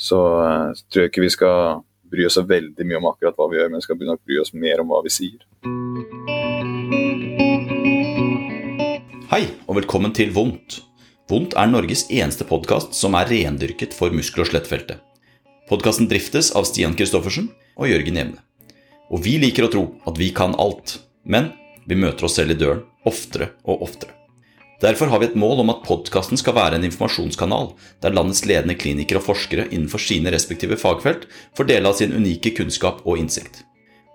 så uh, tror jeg ikke vi skal bry oss så veldig mye om akkurat hva vi gjør, men vi skal nok bry oss mer om hva vi sier. Hei, og velkommen til Vondt. Vondt er Norges eneste podkast som er rendyrket for muskel- og skjelettfeltet. Podkasten driftes av Stian Christoffersen og Jørgen Jevne. Og vi liker å tro at vi kan alt, men vi møter oss selv i døren oftere og oftere. Derfor har vi et mål om at podkasten skal være en informasjonskanal der landets ledende klinikere og forskere innenfor sine respektive fagfelt får dele av sin unike kunnskap og innsikt.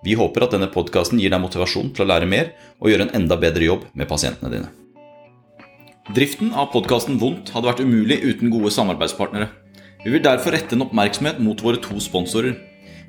Vi håper at denne podkasten gir deg motivasjon til å lære mer og gjøre en enda bedre jobb med pasientene dine. Driften av podkasten Vondt hadde vært umulig uten gode samarbeidspartnere. Vi vil derfor rette en oppmerksomhet mot våre to sponsorer.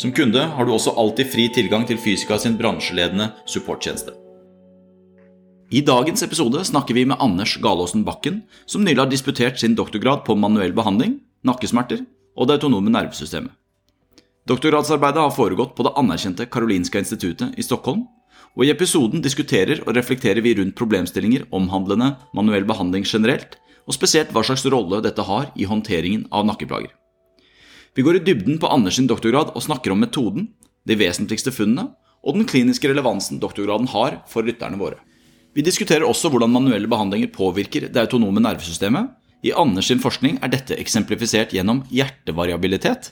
Som kunde har du også alltid fri tilgang til Fysika sin bransjeledende supporttjeneste. I dagens episode snakker vi med Anders Galaasen Bakken, som nylig har disputert sin doktorgrad på manuell behandling, nakkesmerter og det autonome nervesystemet. Doktorgradsarbeidet har foregått på det anerkjente Karolinska instituttet i Stockholm, og i episoden diskuterer og reflekterer vi rundt problemstillinger omhandlende manuell behandling generelt, og spesielt hva slags rolle dette har i håndteringen av nakkeplager. Vi går i dybden på Anders sin doktorgrad og snakker om metoden, de vesentligste funnene og den kliniske relevansen doktorgraden har for lytterne våre. Vi diskuterer også hvordan manuelle behandlinger påvirker det autonome nervesystemet. I Anders sin forskning er dette eksemplifisert gjennom hjertevariabilitet.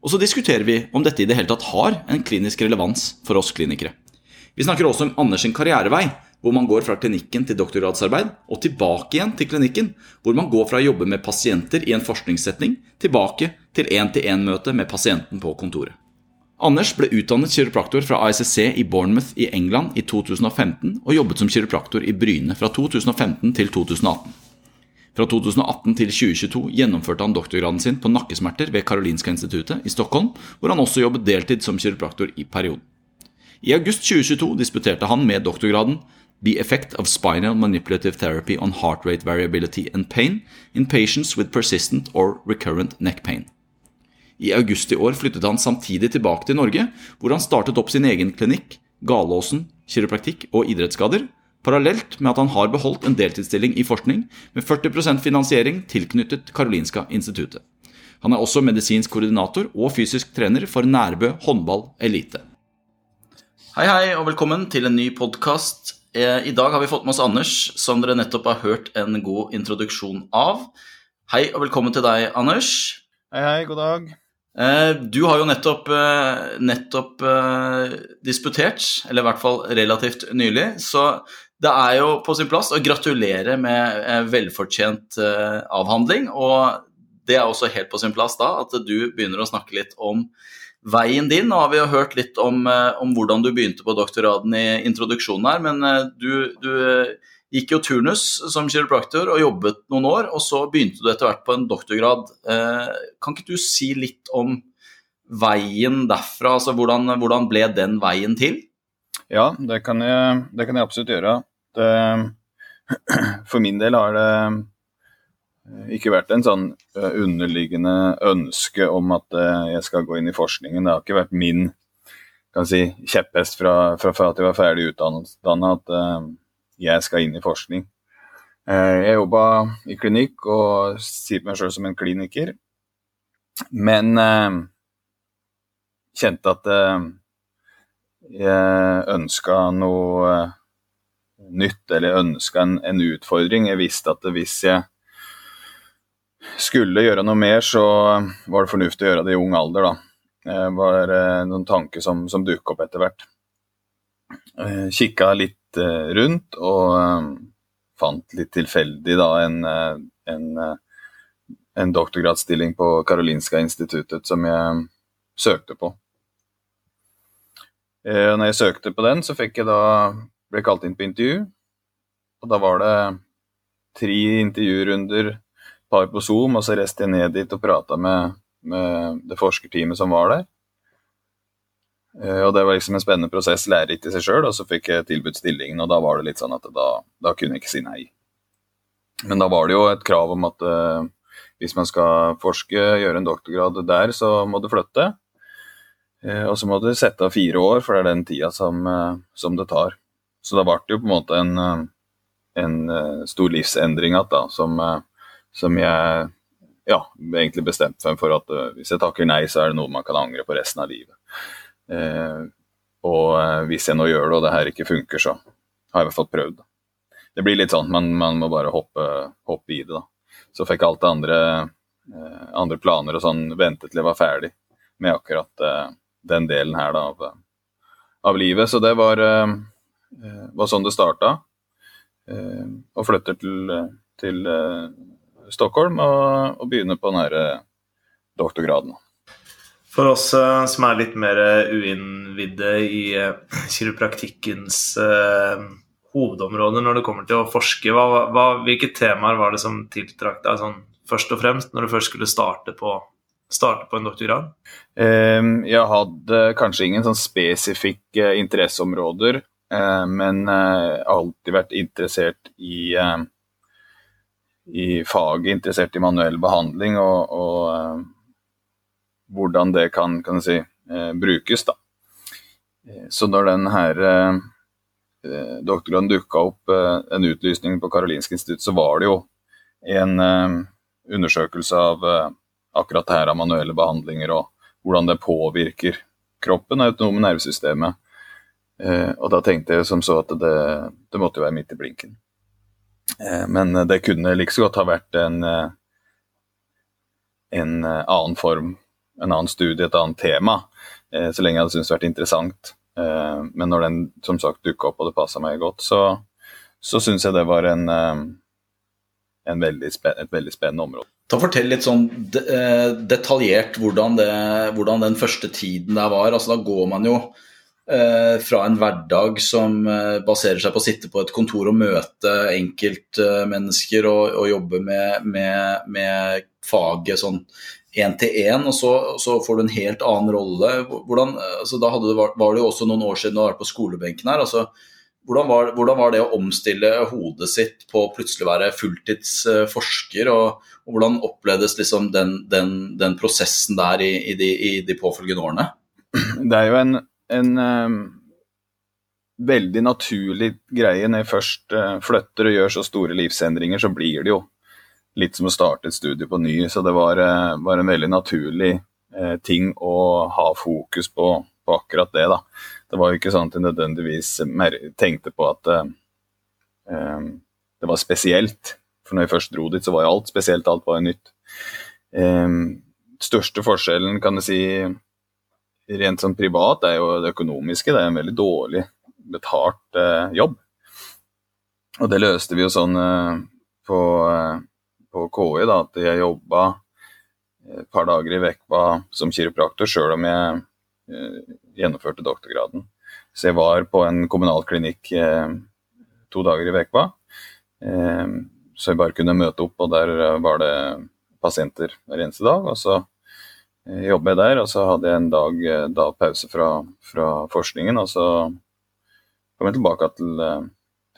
Og så diskuterer vi om dette i det hele tatt har en klinisk relevans for oss klinikere. Vi snakker også om Anders sin karrierevei, hvor man går fra klinikken til doktorgradsarbeid, og tilbake igjen til klinikken, hvor man går fra å jobbe med pasienter i en forskningssetning tilbake til én-til-én-møte med pasienten på kontoret. Anders ble utdannet kiropraktor fra ICC i Bournemouth i England i 2015 og jobbet som kiropraktor i Bryne fra 2015 til 2018. Fra 2018 til 2022 gjennomførte han doktorgraden sin på nakkesmerter ved Karolinska instituttet i Stockholm, hvor han også jobbet deltid som kiropraktor i perioden. I august 2022 disputerte han med doktorgraden The effect of spinal manipulative therapy on heart rate variability and pain in patients with persistent or recurrent neck pain. I august i år flyttet han samtidig tilbake til Norge, hvor han startet opp sin egen klinikk, Galåsen kiropraktikk og idrettsskader, parallelt med at han har beholdt en deltidsstilling i forskning med 40% finansiering tilknyttet Karolinska instituttet. Han er også medisinsk koordinator og fysisk trener for Nærbø håndball elite. Hei, hei, og velkommen til en ny podkast Eh, I dag har vi fått med oss Anders, som dere nettopp har hørt en god introduksjon av. Hei og velkommen til deg, Anders. Hei, hei, god dag. Eh, du har jo nettopp, eh, nettopp disputert, eller i hvert fall relativt nylig, så det er jo på sin plass å gratulere med velfortjent avhandling. Og det er også helt på sin plass da at du begynner å snakke litt om veien din. Nå har vi jo hørt litt om, eh, om, hvordan du begynte på doktorgraden i introduksjonen her, men eh, du, du eh, gikk jo turnus som kiropraktor og jobbet noen år, og så begynte du etter hvert på en doktorgrad. Kan ikke du si litt om veien derfra, altså hvordan, hvordan ble den veien til? Ja, det kan jeg, det kan jeg absolutt gjøre. Det, for min del har det Eh, ikke vært en sånn eh, underliggende ønske om at eh, jeg skal gå inn i forskningen. Det har ikke vært min si, kjepphest fra, fra, fra, at jeg var ferdig utdannet at jeg skal inn i forskning. jeg jobba i klinikk og sier på meg sjøl som en kliniker, men kjente at jeg ønska noe nytt, eller ønska en, en utfordring. Jeg visste at hvis jeg skulle gjøre noe mer, så var det fornuftig å gjøre det i ung alder, da. Det var eh, noen tanker som, som dukket opp etter hvert. Eh, kikka litt eh, rundt og fant litt tilfeldig da en, en, en doktorgradsstilling på Karolinska instituttet som jeg søkte på. Når jeg søkte på den, så fikk jeg da ble kalt inn på intervju. Og da var det tre intervjurunder par på Zoom, og så reiste jeg ned dit og prata med med det forskerteamet som var der. Eh, og det var liksom en spennende prosess, lærerikt i seg sjøl, og så fikk jeg tilbudt stillingen, og da var det litt sånn at da, da, kunne jeg ikke si nei. Men da var det jo et krav om at uh, hvis man skal forske, gjøre en doktorgrad der, så må du flytte. Uh, og så må du sette av fire år, for det er den tida som, uh, som det tar. Så da ble det jo på en måte en, en stor livsendring igjen, som, som jeg ja, egentlig bestemte meg for at hvis jeg takker nei, så er det noe man kan angre på resten av livet. Eh, og eh, hvis jeg nå gjør det, og det her ikke funker, så har jeg i hvert fall prøvd. Det blir litt sånn, men man må bare hoppe, hoppe, i det, da. Så fikk alt det andre, eh, andre planer og sånn vente til jeg var ferdig med akkurat den delen her da, av, av, livet. Så det var, var sånn det starta. Og flytter til, til Stockholm og, og begynner på den her doktorgraden. For oss uh, som er litt mer uh, uinnvidde i uh, kiropraktikkens hovedområder når det kommer til å forske, hva, hva, hvilke temaer var det som tiltrakk deg sånn, først og fremst når du først skulle starte på, starte på en doktorgrad? Um, jeg hadde kanskje ingen sånn spesifikke interesseområder, men jeg har alltid vært interessert i i faget, interessert i manuell behandling og, og hvordan det kan, kan si, eh, brukes. Da. Eh, så når den her eh, doktorgraden dukka opp, en utlysning på Karolinsk institutt, så var det jo en undersøkelse av akkurat det her av manuelle behandlinger og hvordan det påvirker kroppen og autonome nervesystemet. og da tenkte jeg som så at det, det måtte være midt i blinken. men det kunne like så godt ha vært en, en annen form en annen studie, et annet tema, eh, så lenge jeg hadde syntes det vært interessant. Eh, men når den som sagt dukka opp og det passa meg godt, så, så syns jeg det var en, eh, en veldig et veldig spennende område. Ta Fortell litt sånn detaljert hvordan, det, hvordan, den første tiden der var. Altså, da går man jo eh, fra en hverdag som baserer seg på å sitte på et kontor og møte enkeltmennesker og, og jobbe med, med, med faget sånn én til én, og så, så, får du en helt annen rolle. Hvordan, altså, da det, var det jo også noen år siden du vært på skolebenken her. altså hvordan var, hvordan var, det å omstille hodet sitt på å plutselig være fulltidsforsker, og, og hvordan opplevdes liksom den, den, den, prosessen der i, i, de, i, de, påfølgende årene? Det er jo en, en um, veldig naturlig greie når jeg først uh, flytter og gjør så store livsendringer, så blir det jo litt som å starte et studie på ny. Så det var, eh, var en veldig naturlig eh, ting å ha fokus på, på, akkurat det. da. Det var jo ikke sånn at jeg nødvendigvis tenkte på at eh, eh, det var spesielt. For når jeg først dro dit, så var jo alt spesielt, alt var jo nytt. Eh, største forskjellen, kan du si, rent sånn privat, er jo det økonomiske. Det er en veldig dårlig betalt eh, jobb. Og det løste vi jo sånn på på KI da, at jeg jobba et par dager i vekka som kiropraktor, sjøl om jeg eh, gjennomførte doktorgraden. Så jeg var på en kommunal klinikk eh, to dager i vekka. Eh, så jeg bare kunne møte opp, og der var det pasienter hver eneste dag. Og så eh, jobba jeg der, og så hadde jeg en dag eh, da, pause fra, fra, forskningen. Og så kom jeg tilbake til, eh,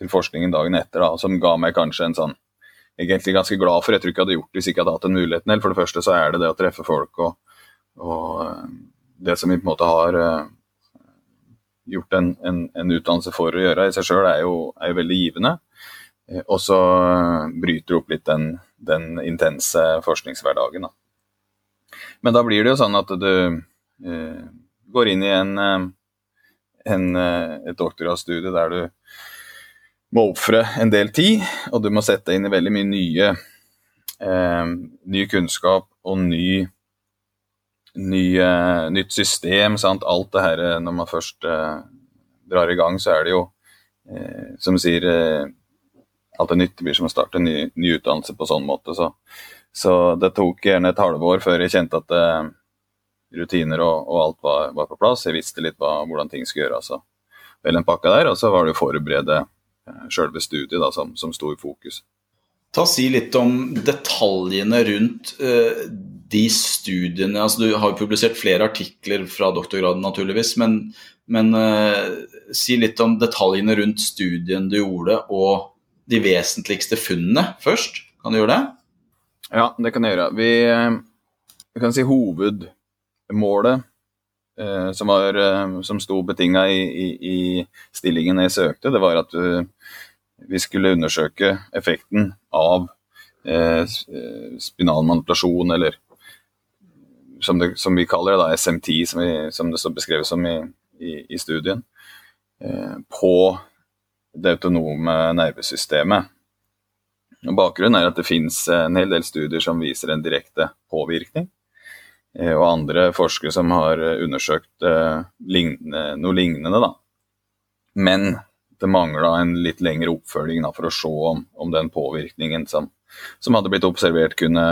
til forskningen dagen etter, da, som ga meg kanskje en sånn egentlig ganske glad for. Jeg tror ikke jeg hadde gjort det hvis jeg ikke hadde hatt den muligheten. For det første så er det det å treffe folk og, og eh, det som vi på en måte har uh, gjort en, en, en, utdannelse for å gjøre i seg sjøl, er, er, jo veldig givende. Uh, og så bryter det opp litt den, den intense forskningshverdagen. Da. Men da blir det jo sånn at du eh, går inn i en, en, et doktorgradsstudie der du må ofre en del tid, og du må sette inn i veldig mye nye eh, ny kunnskap og ny, ny eh, nytt system. Sant? Alt det her eh, Når man først eh, drar i gang, så er det jo, eh, som sier eh, Alt. Det blir som å starte en ny, ny utdannelse på sånn måte. Så, så, det tok gjerne et halvår før jeg kjente at rutiner og, og alt var, var, på plass. Jeg visste litt hva, hvordan ting skulle gjøres. Altså. vel en pakke der, og så var det å forberede sjølve studiet da, som, som sto i fokus. Ta Si litt om detaljene rundt uh, de studiene altså Du har jo publisert flere artikler fra doktorgraden, naturligvis, men, men uh, si litt om detaljene rundt studien du gjorde, og de vesentligste funnene først. Kan du gjøre det? Ja, det kan jeg gjøre. Vi, vi kan si hovedmålet eh, som, var, eh, som sto betinga i, i, i, stillingen jeg søkte, det var at uh, vi skulle undersøke effekten av eh, spinal manipulasjon, eller som, det, som, vi kaller det, da, SMT, som, vi, som det står beskrevet som i, i studien, eh, på det autonome nervesystemet. Og bakgrunnen er at det finnes en hel del studier som viser en direkte påvirkning. Eh, og andre forskere som har undersøkt eh, lignende, noe lignende. Da. Men det mangla en litt lengre oppfølging da, for å se om, om den påvirkningen som, som, hadde blitt observert, kunne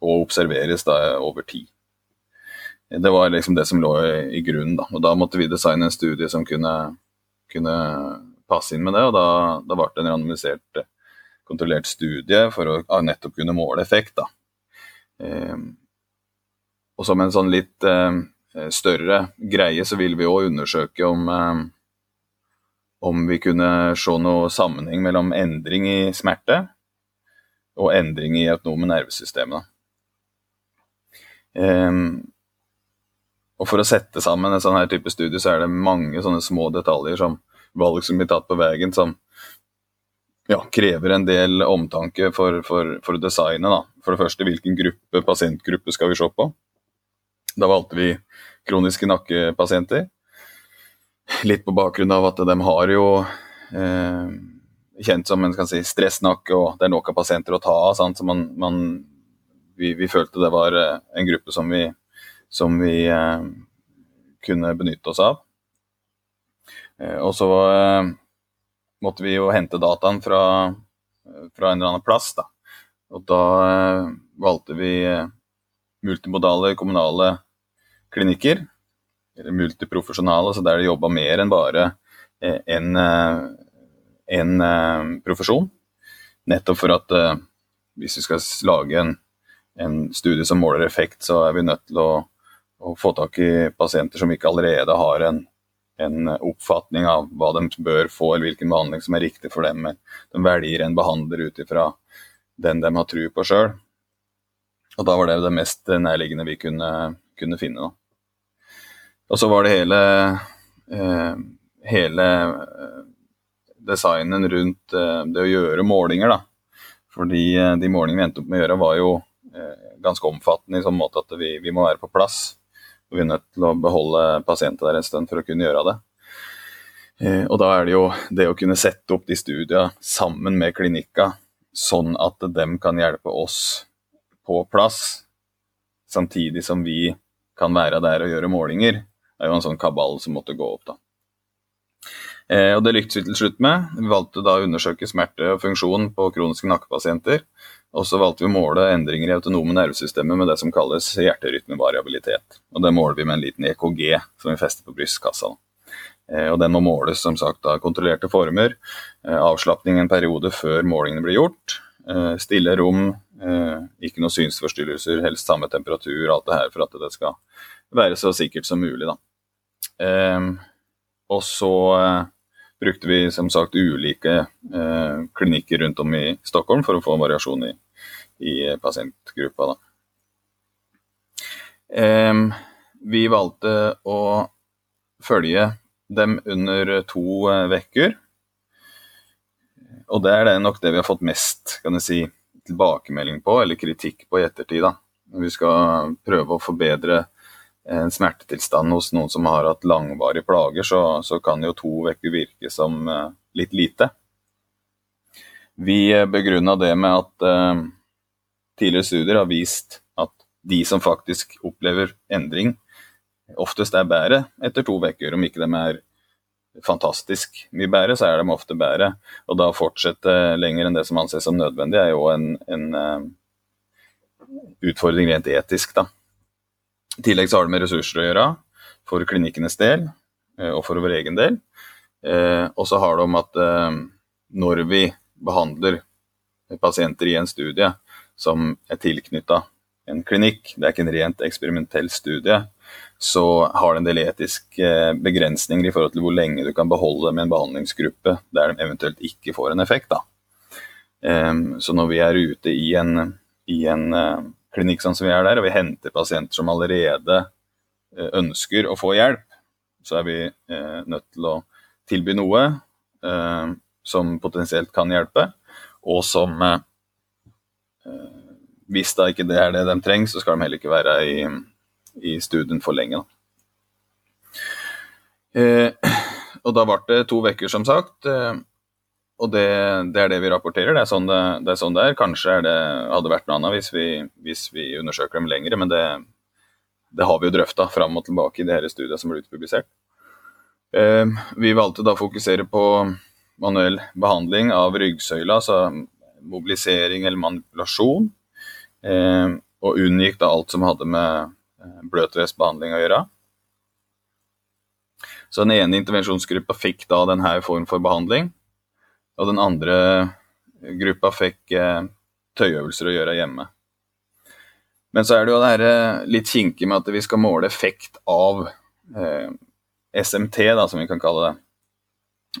og observeres da, over tid. Det var liksom det som lå i, i grunnen. Da. Og da måtte vi designe en studie som kunne, kunne passe inn med det. Og da, da ble det en randomisert, kontrollert studie for å nettopp kunne måle effekt. da. Eh, og som en sånn litt eh, større greie så vil vi òg undersøke om eh, om vi kunne se noe sammenheng mellom endring i smerte og endring i autonome nervesystemet. Eh, og For å sette sammen en sånn her type studie, så er det mange sånne små detaljer som valg som blir tatt på veien, som ja, krever en del omtanke for, for, for designet. Da. For det første, hvilken gruppe, pasientgruppe skal vi se på? Da valgte vi kroniske nakkepasienter. Litt på bakgrunn av at de har jo eh, kjent som en si, stressnakke, og det er nok av pasienter å ta av. Så man, man, vi, vi, følte det var eh, en gruppe som vi, som vi eh, kunne benytte oss av. Eh, og så eh, måtte vi jo hente dataen fra, fra en eller annen plass. Da. Og da eh, valgte vi multimodale kommunale klinikker eller multiprofesjonale, så der de jobba mer enn bare en, eh, en eh, profesjon. Nettopp for at eh, hvis vi skal lage en, en, studie som måler effekt, så er vi nødt til å, å få tak i pasienter som ikke allerede har en, en, oppfatning av hva de bør få, eller hvilken behandling som er riktig for dem. De velger en behandler ut ifra den de har tro på sjøl. Og da var det det mest nærliggende vi kunne, kunne finne. Da. Og så var det hele, eh, hele eh, designen rundt eh, det å gjøre målinger, da. Fordi eh, de målingene vi endte opp med å gjøre, var jo eh, ganske omfattende i sånn måte at vi, vi, må være på plass. Og vi er nødt til å beholde pasienter der en stund for å kunne gjøre det. Eh, og da er det jo det å kunne sette opp de studiene sammen med klinikka, sånn at de kan hjelpe oss på plass, samtidig som vi kan være der og gjøre målinger er jo en sånn kabal som måtte gå opp, da. Eh, og Det lyktes vi til slutt med. Vi valgte da å undersøke smerte og funksjon på kroniske nakkepasienter. Og så valgte vi å måle endringer i autonome nervesystemer med det som kalles hjerterytmevariabilitet. Og Det måler vi med en liten EKG som vi fester på brystkassa. Eh, og Den må måles som sagt av kontrollerte former. Eh, avslapning en periode før målingene blir gjort. Eh, stille rom, eh, ikke noen synsforstyrrelser, helst samme temperatur, alt det her for at det skal være så sikkert som mulig. da. Ehm, og så eh, brukte vi som sagt ulike eh, klinikker rundt om i Stockholm for å få variasjon i, i pasientgruppa. da. vi valgte å følge dem under to uker. Eh, og det er det nok det vi har fått mest kan jeg si, tilbakemelding på, eller kritikk på i ettertid. da. Vi skal prøve å forbedre en smertetilstand hos noen som har hatt langvarige plager, så, så kan jo to uker virke som uh, litt lite. Vi begrunna det med at uh, tidligere studier har vist at de som faktisk opplever endring, oftest er bedre etter to uker. Om ikke de er fantastisk mye bedre, så er de ofte bedre. Og da å fortsette lenger enn det som anses som nødvendig, er jo en, en uh, utfordring rent etisk, da. I tillegg så har det med ressurser å gjøre for klinikkenes del eh, og for vår egen del. Eh, og så har det om at eh, når vi behandler pasienter i en studie som er tilknytta en klinikk, det er ikke en rent eksperimentell studie, så har det en del etiske begrensninger i forhold til hvor lenge du kan beholde med en behandlingsgruppe der de eventuelt ikke får en effekt. Da. Så når vi er ute i en, i en klinikk sånn som vi er der, og vi henter pasienter som allerede ønsker å få hjelp, så er vi nødt til å tilby noe som potensielt kan hjelpe, og som hvis da ikke det er det de trenger, så skal de heller ikke være i, i studien for lenge. Eh, og da ble det to uker, som sagt. Eh, og det, det, er det vi rapporterer. Det er sånn det, det, er, sånn det er. Kanskje er det, hadde vært noe annet hvis vi, hvis vi undersøker dem lenger, men det, har vi jo drøfta fram og tilbake i de her studiene som ble utpublisert. Eh, vi valgte da å fokusere på manuell behandling av ryggsøyla, altså mobilisering eller manipulasjon Eh, og unngikk da alt som hadde med bløtvæsbehandling å gjøre. Så den ene intervensjonsgruppa fikk da denne form for behandling, og den andre gruppa fikk eh, tøyøvelser å gjøre hjemme. Men så er det jo det her litt kinkig med at vi skal måle effekt av eh, SMT, da, som vi kan kalle det.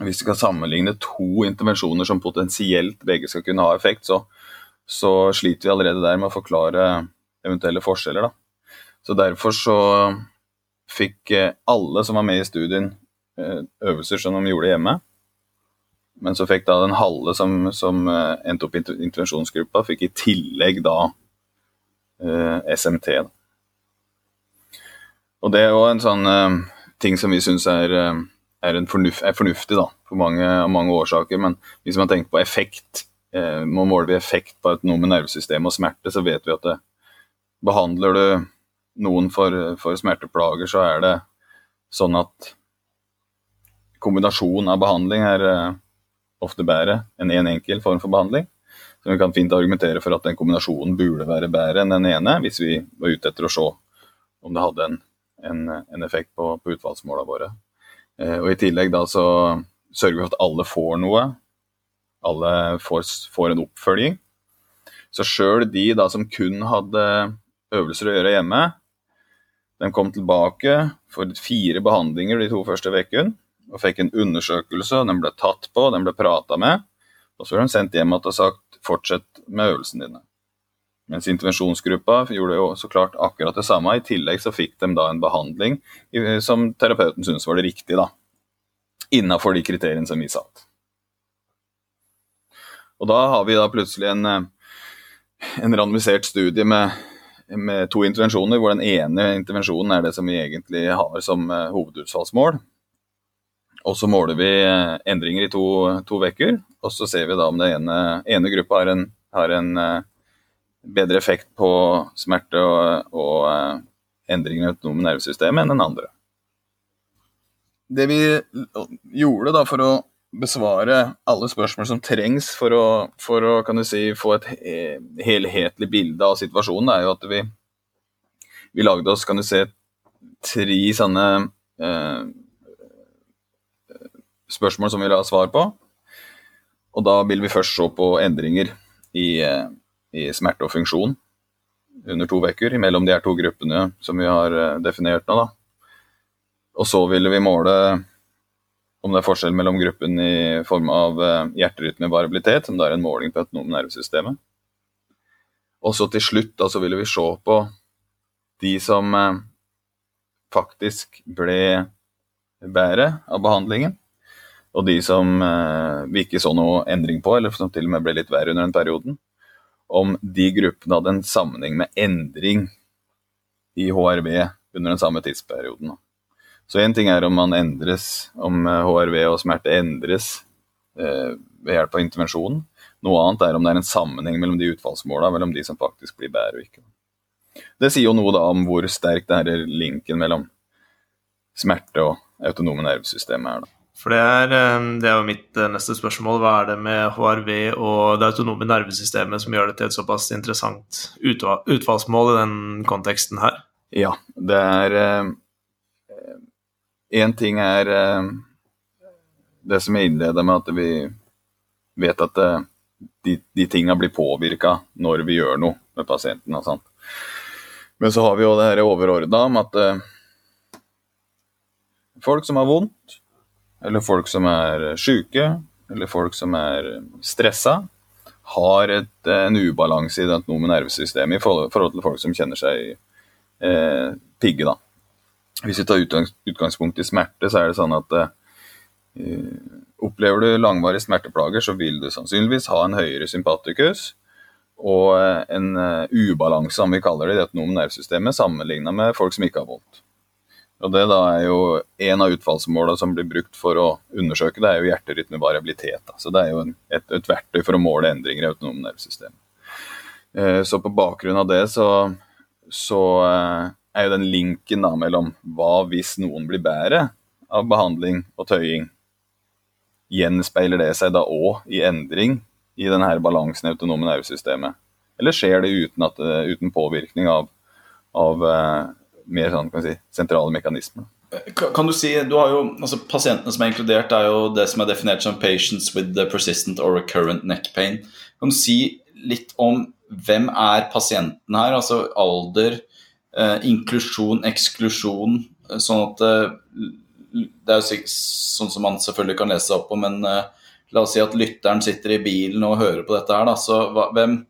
Hvis vi skal sammenligne to intervensjoner som potensielt begge skal kunne ha effekt, så så sliter vi allerede der med å forklare eventuelle forskjeller. Da. Så derfor så fikk eh, alle som var med i studien, eh, øvelser som de gjorde hjemme. Men så fikk da den halve som, som eh, endte opp i intervensjonsgruppa, fikk i tillegg da eh, SMT. Og det er òg en sånn eh, ting som vi syns er, er, fornuft, er, fornuftig da, for mange, av mange årsaker. Men hvis man tenker på effekt eh, må måle vi effekt på noe med nervesystem og smerte, så vet vi at det, behandler du noen for, for, smerteplager, så er det sånn at kombinasjon av behandling er eh, ofte bedre enn én en enkel form for behandling. Så vi kan fint argumentere for at den kombinasjonen burde være bedre enn den ene, hvis vi var ute etter å se om det hadde en, en, en effekt på, på utvalgsmålene våre. Eh, og I tillegg da så sørger vi for at alle får noe alle får, får en oppfølging. Så sjøl de da som kun hadde øvelser å gjøre hjemme, de kom tilbake for fire behandlinger de to første ukene og fikk en undersøkelse. De ble tatt på, den ble prata med. Og så ble de sendt hjem og sagt fortsett med øvelsene dine. Mens intervensjonsgruppa gjorde jo så klart akkurat det samme. I tillegg så fikk de da en behandling som terapeuten syntes var det riktige, da. Innafor de kriteriene som vi satt. Og da har vi da plutselig en, eh, en randomisert studie med, med, to intervensjoner, hvor den ene intervensjonen er det som vi egentlig har som uh, hovedutfallsmål. Og så måler vi uh, endringer i to, to vekker, og så ser vi da om den ene, ene gruppa har en, har en uh, bedre effekt på smerte og, og endringer i autonome nervesystemet enn den andre. Det vi gjorde da for å besvare alle spørsmål som trengs for å, for å kan du si, få et helhetlig bilde av situasjonen, er jo at vi, vi lagde oss kan du se, tre sånne eh, spørsmål som vi vil ha svar på. Og da vil vi først se på endringer i, i smerte og funksjon under to uker mellom de her to gruppene som vi har eh, definert nå. da. Og så ville vi måle om det er forskjell mellom gruppen i form av eh, hjerterytmevariabilitet, som da er en måling på autonome nervesystemet. Og så til slutt da, så ville vi se på de som eh, faktisk ble bedre av behandlingen, og de som eh, vi ikke så noe endring på, eller som til og med ble litt verre under den perioden. Om de gruppene hadde en sammenheng med endring i HRV under den samme tidsperioden. Så én ting er om man endres, om HRV eh, og smerte endres eh, ved hjelp av intervensjonen. Noe annet er om det er en sammenheng mellom de utfallsmåla, mellom de som faktisk blir bedre og ikke. Det sier jo noe da om hvor sterk er linken mellom smerte og autonome nervesystemet er. da. For det er, eh, det er, jo mitt eh, neste spørsmål. Hva er det med HRV og det autonome nervesystemet som gjør det til et såpass interessant utfallsmål i den konteksten her? Ja, det er Én ting er eh, det som jeg innleda med, at vi vet at eh, de, de tinga blir påvirka når vi gjør noe med pasienten. Sant? Men så har vi jo det her overordna om at eh, folk som har vondt, eller folk som er sjuke, eller folk som er stressa, har et, en ubalanse i det autonome nervesystemet i forhold til folk som kjenner seg eh, pigge. da. Hvis vi tar utgangspunkt i smerte, så er det sånn at uh, opplever du langvarige smerteplager, så vil du sannsynligvis ha en høyere sympatikus og eh, en uh, ubalanse, som vi kaller det, i det autonome nervesystemet, sammenligna med folk som ikke har vondt. Og Det da er jo En av utfallsmålene som blir brukt for å undersøke det, er jo hjerterytmevariabilitet. Så Det er jo et, et, verktøy for å måle endringer i autonome nervesystem. Eh, så på bakgrunn av det så, så eh, er jo den linken da mellom hva hvis noen blir bedre av behandling og tøying, gjenspeiler det seg da òg i endring i denne balansen i autonome nervesystemet? Eller skjer det uten, at, uten påvirkning av, av eh, mer sånn, kan si, sentrale mekanismer. Kan du si, du har jo, altså Pasientene som er inkludert, er jo det som er definert som 'patients with persistent or recurrent neck pain'. Kan du si litt om hvem er pasienten her? Altså alder, eh, inklusjon, eksklusjon. Eh, sånn at eh, Det er jo sånn som man selvfølgelig kan lese opp på, men eh, la oss si at lytteren sitter i bilen og hører på dette her. Da, så hva, hvem,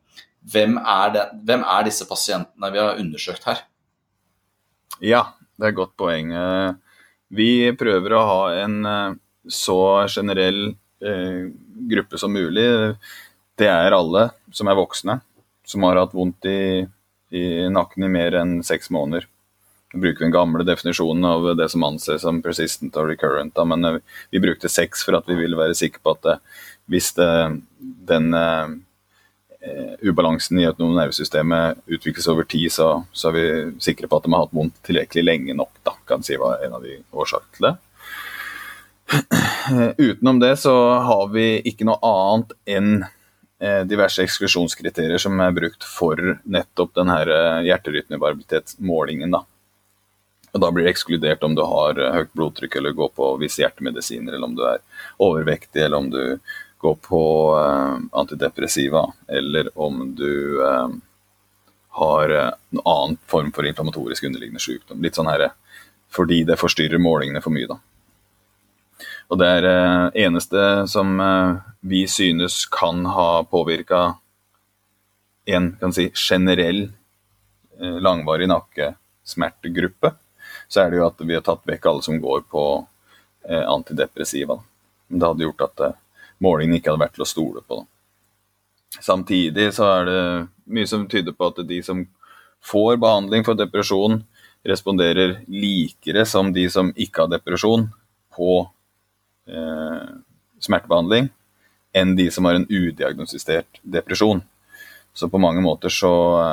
hvem, er det, hvem er disse pasientene vi har undersøkt her? Ja, det er et godt poeng. Eh, vi prøver å ha en eh, så generell eh, gruppe som mulig. Det er alle som er voksne, som har hatt vondt i, i nakken i mer enn seks måneder. Vi bruker den gamle definisjonen av det som anses som persistent og recurrent. Da, men vi brukte seks for at vi ville være sikre på at hvis det, den uh, ubalansen i autonome nervesystemet utvikles over tid, så, så, er vi sikre på at de har hatt vondt tilrekkelig lenge nok. Da, kan si var en av de årsakene til det. Utenom det så har vi ikke noe annet enn eh, diverse eksklusjonskriterier som er brukt for nettopp denne eh, hjerterytmevariabilitetsmålingen. Da. Og da blir det ekskludert om du har eh, høyt blodtrykk eller går på visse hjertemedisiner, eller om du er overvektig, eller om du går på uh, antidepressiva, eller om du uh, har uh, en annen form for inflammatorisk underliggende sykdom. Litt sånn her, fordi det forstyrrer målingene for mye. da. Og det er det eneste som vi synes kan ha påvirka en kan si, generell langvarig nakkesmertegruppe, så er det jo at vi har tatt vekk alle som går på antidepressiva. Det hadde gjort at målingen ikke hadde vært til å stole på. Samtidig så er det mye som tyder på at de som får behandling for depresjon, responderer likere som de som ikke har depresjon, på eh, smertebehandling enn de som har en udiagnostisert depresjon. Så på mange måter så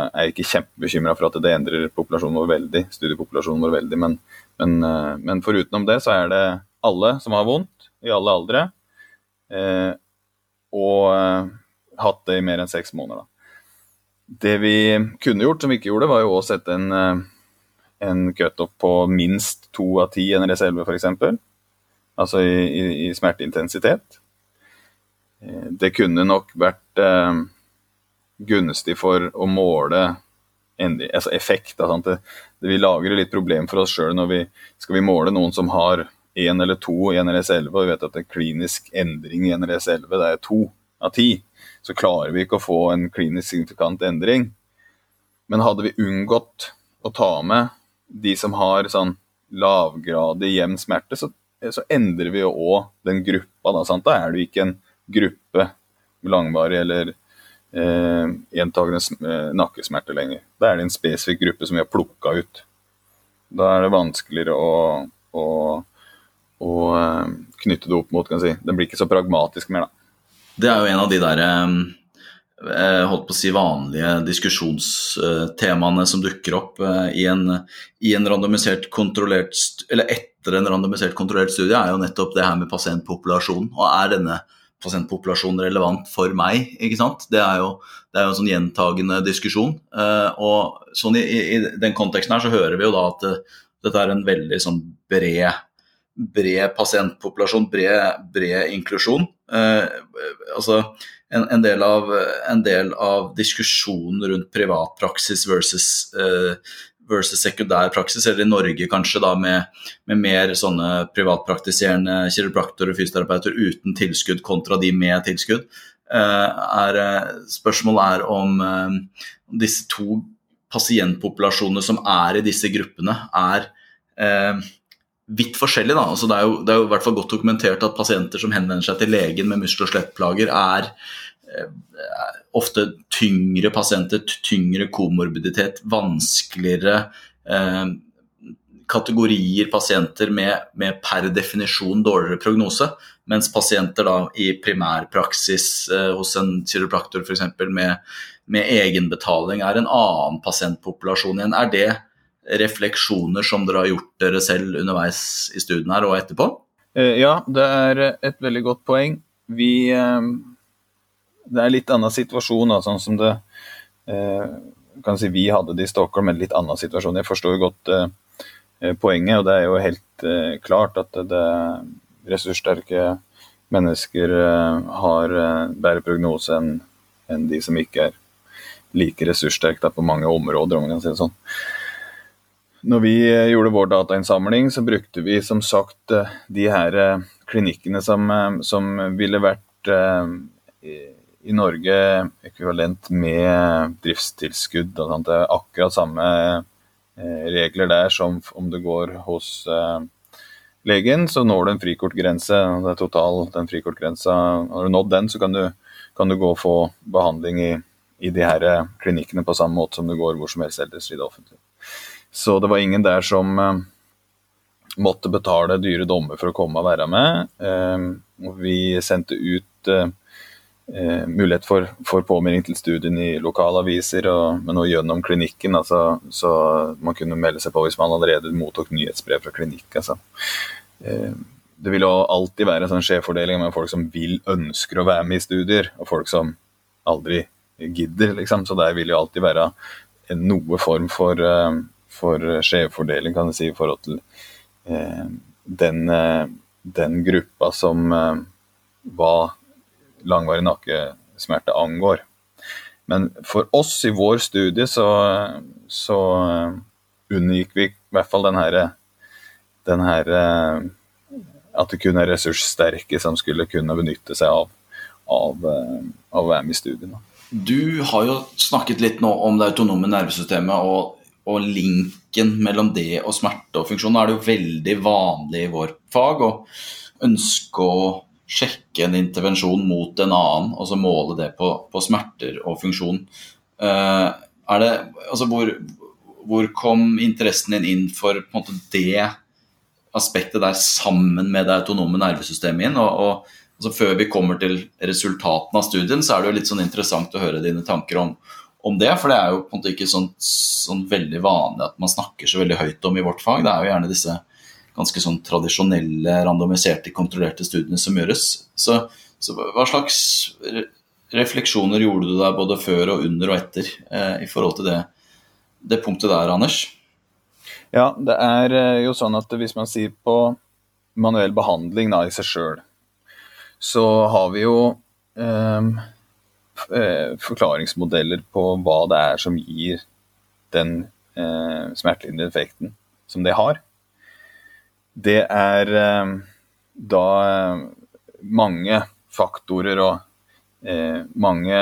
er jeg ikke kjempebekymra for at det endrer populasjonen vår veldig, studiepopulasjonen vår veldig, men, men, eh, men forutenom det så er det alle som har vondt, i alle aldre, Eh, og eh, hatt det i mer enn seks måneder. Da. Det vi kunne gjort, som vi ikke gjorde, var jo å sette en, eh, en cutoff på minst to av ti NRS11 f.eks. Altså i, i, i, smerteintensitet. Det kunne nok vært eh, gunstig for å måle endring, altså effekt. Det, det, vi lager litt problem for oss sjøl når vi skal vi måle noen som har én eller to i NRS11, og vi vet at en klinisk endring i NRS11 det er to av ti, så klarer vi ikke å få en klinisk signifikant endring. Men hadde vi unngått å ta med de som har sånn lavgradig jevn smerte, så, så, endrer vi jo òg den gruppa. Da, sant? da er det ikke en gruppe med langvarig eller eh, gjentagende eh, nakkesmerter lenger. Da er det en spesifikk gruppe som vi har plukka ut. Da er det vanskeligere å, å og eh, knytte det opp mot kan si. Den blir ikke så pragmatisk mer, da. Det er jo en av de der eh, holdt på å si vanlige diskusjonstemaene som dukker opp eh, i en, i en randomisert kontrollert eller etter en randomisert kontrollert studie, er jo nettopp det her med pasientpopulasjon. Og er denne pasientpopulasjonen relevant for meg? ikke sant? Det er jo, det er jo en sånn gjentagende diskusjon. Og sånn i, i, den konteksten her så hører vi jo da at dette er en veldig sånn bred bred pasientpopulasjon, bred, bred inklusjon. Eh, altså en, en, del av, en, del av, diskusjonen rundt privatpraksis versus eh, versus sekundær praksis, eller i Norge kanskje da med, med mer sånne privatpraktiserende kiropraktorer og fysioterapeuter uten tilskudd kontra de med tilskudd. Eh, er, spørsmålet er om disse to pasientpopulasjonene som er i disse gruppene, er vidt forskjellig. Da. Altså det, er jo, det, er jo, i hvert fall godt dokumentert at pasienter som henvender seg til legen med muskel- og skjelettplager, er ofte tyngre pasienter, tyngre komorbiditet, vanskeligere eh, kategorier pasienter med, med, per definisjon dårligere prognose, mens pasienter da i primærpraksis eh, hos en kiropraktor f.eks. Med, med egenbetaling er en annen pasientpopulasjon igjen. Er det refleksjoner som dere har gjort dere selv underveis i studien her og etterpå? Eh, ja, det er et veldig godt poeng. Vi eh det er litt annen situasjon, sånn som det eh, kan si vi hadde det i Stockholm, en litt annen situasjon. Jeg forstår jo godt poenget, og det er jo helt klart at det, ressurssterke mennesker har bedre prognose enn de som ikke er like ressurssterke på mange områder, om man kan si det sånn. Når vi gjorde vår datainnsamling, så brukte vi som sagt de her klinikkene som, som ville vært i Norge ekvivalent med driftstilskudd. Det er akkurat samme eh, regler der som om du går hos eh, legen, så når du en frikortgrense. Det er total den frikortgrensa. Har du nådd den, så kan du, kan du gå og få behandling i, i de her eh, klinikkene på samme måte som du går hvor som helst ellers i det offentlige. Så det var ingen der som måtte betale dyre dommer for å komme og være med. vi sendte ut eh, mulighet for, for, påmelding til studien i lokalaviser, og, men også gjennom klinikken. Altså, så man kunne melde seg på hvis man allerede mottok nyhetsbrev fra klinikk. Altså. Eh, det vil jo alltid være en sånn skjevfordeling med folk som vil ønsker å være med i studier, og folk som aldri gidder. Liksom. Så der vil jo alltid være noe form for, for skjevfordeling, kan du si, i forhold til eh, den, uh, den, gruppa som var langvarig nakkesmerte angår. Men for oss i vår studie så, så uh, unngikk vi i hvert fall den herre den her At det kun er ressurssterke som skulle kunne benytte seg av, av, av å være med i studien. Du har jo snakket litt nå om det autonome nervesystemet og, og linken mellom det og smerte og funksjon. Nå er det jo veldig vanlig i vår fag å ønske å sjekke en intervensjon mot en annen, og så måle det på, på smerter og funksjon. Uh, er det, altså hvor, hvor, kom interessen din inn for måte, det aspektet der sammen med det autonome nervesystemet inn? Og, og altså, Før vi kommer til resultatene av studien, så er det jo litt sånn interessant å høre dine tanker om, om det. For det er jo på en måte ikke sånn, sånn veldig vanlig at man snakker så veldig høyt om i vårt fag. Det er jo gjerne disse ganske sånn tradisjonelle, randomiserte, kontrollerte studiene som gjøres. Så, så hva slags refleksjoner gjorde du deg både før og under og etter eh, i forhold til det, det, punktet der, Anders? Ja, det er eh, jo sånn at hvis man sier på manuell behandling da, i seg sjøl, så har vi jo eh, forklaringsmodeller på hva det er som gir den eh, smertelindrende effekten som det har det er eh, da eh, mange faktorer og eh, mange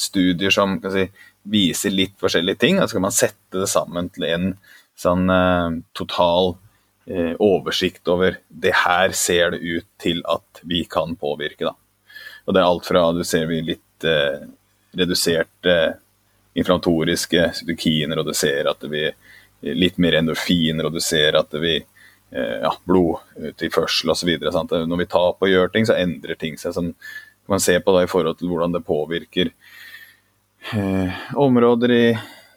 studier som si, viser litt forskjellige ting. Så kan man sette det sammen til en sånn total oversikt over det her ser det ut til at vi kan påvirke. Da. Og det er alt fra du ser vi litt eh, reduserte inflammatoriske cytokiner, og du ser at vi litt mer endorfiner, og du ser at vi Eh, ja, blodtilførsel osv. Når vi tar på og gjør ting, så endrer ting seg. Som man ser på da i forhold til hvordan det påvirker eh, områder i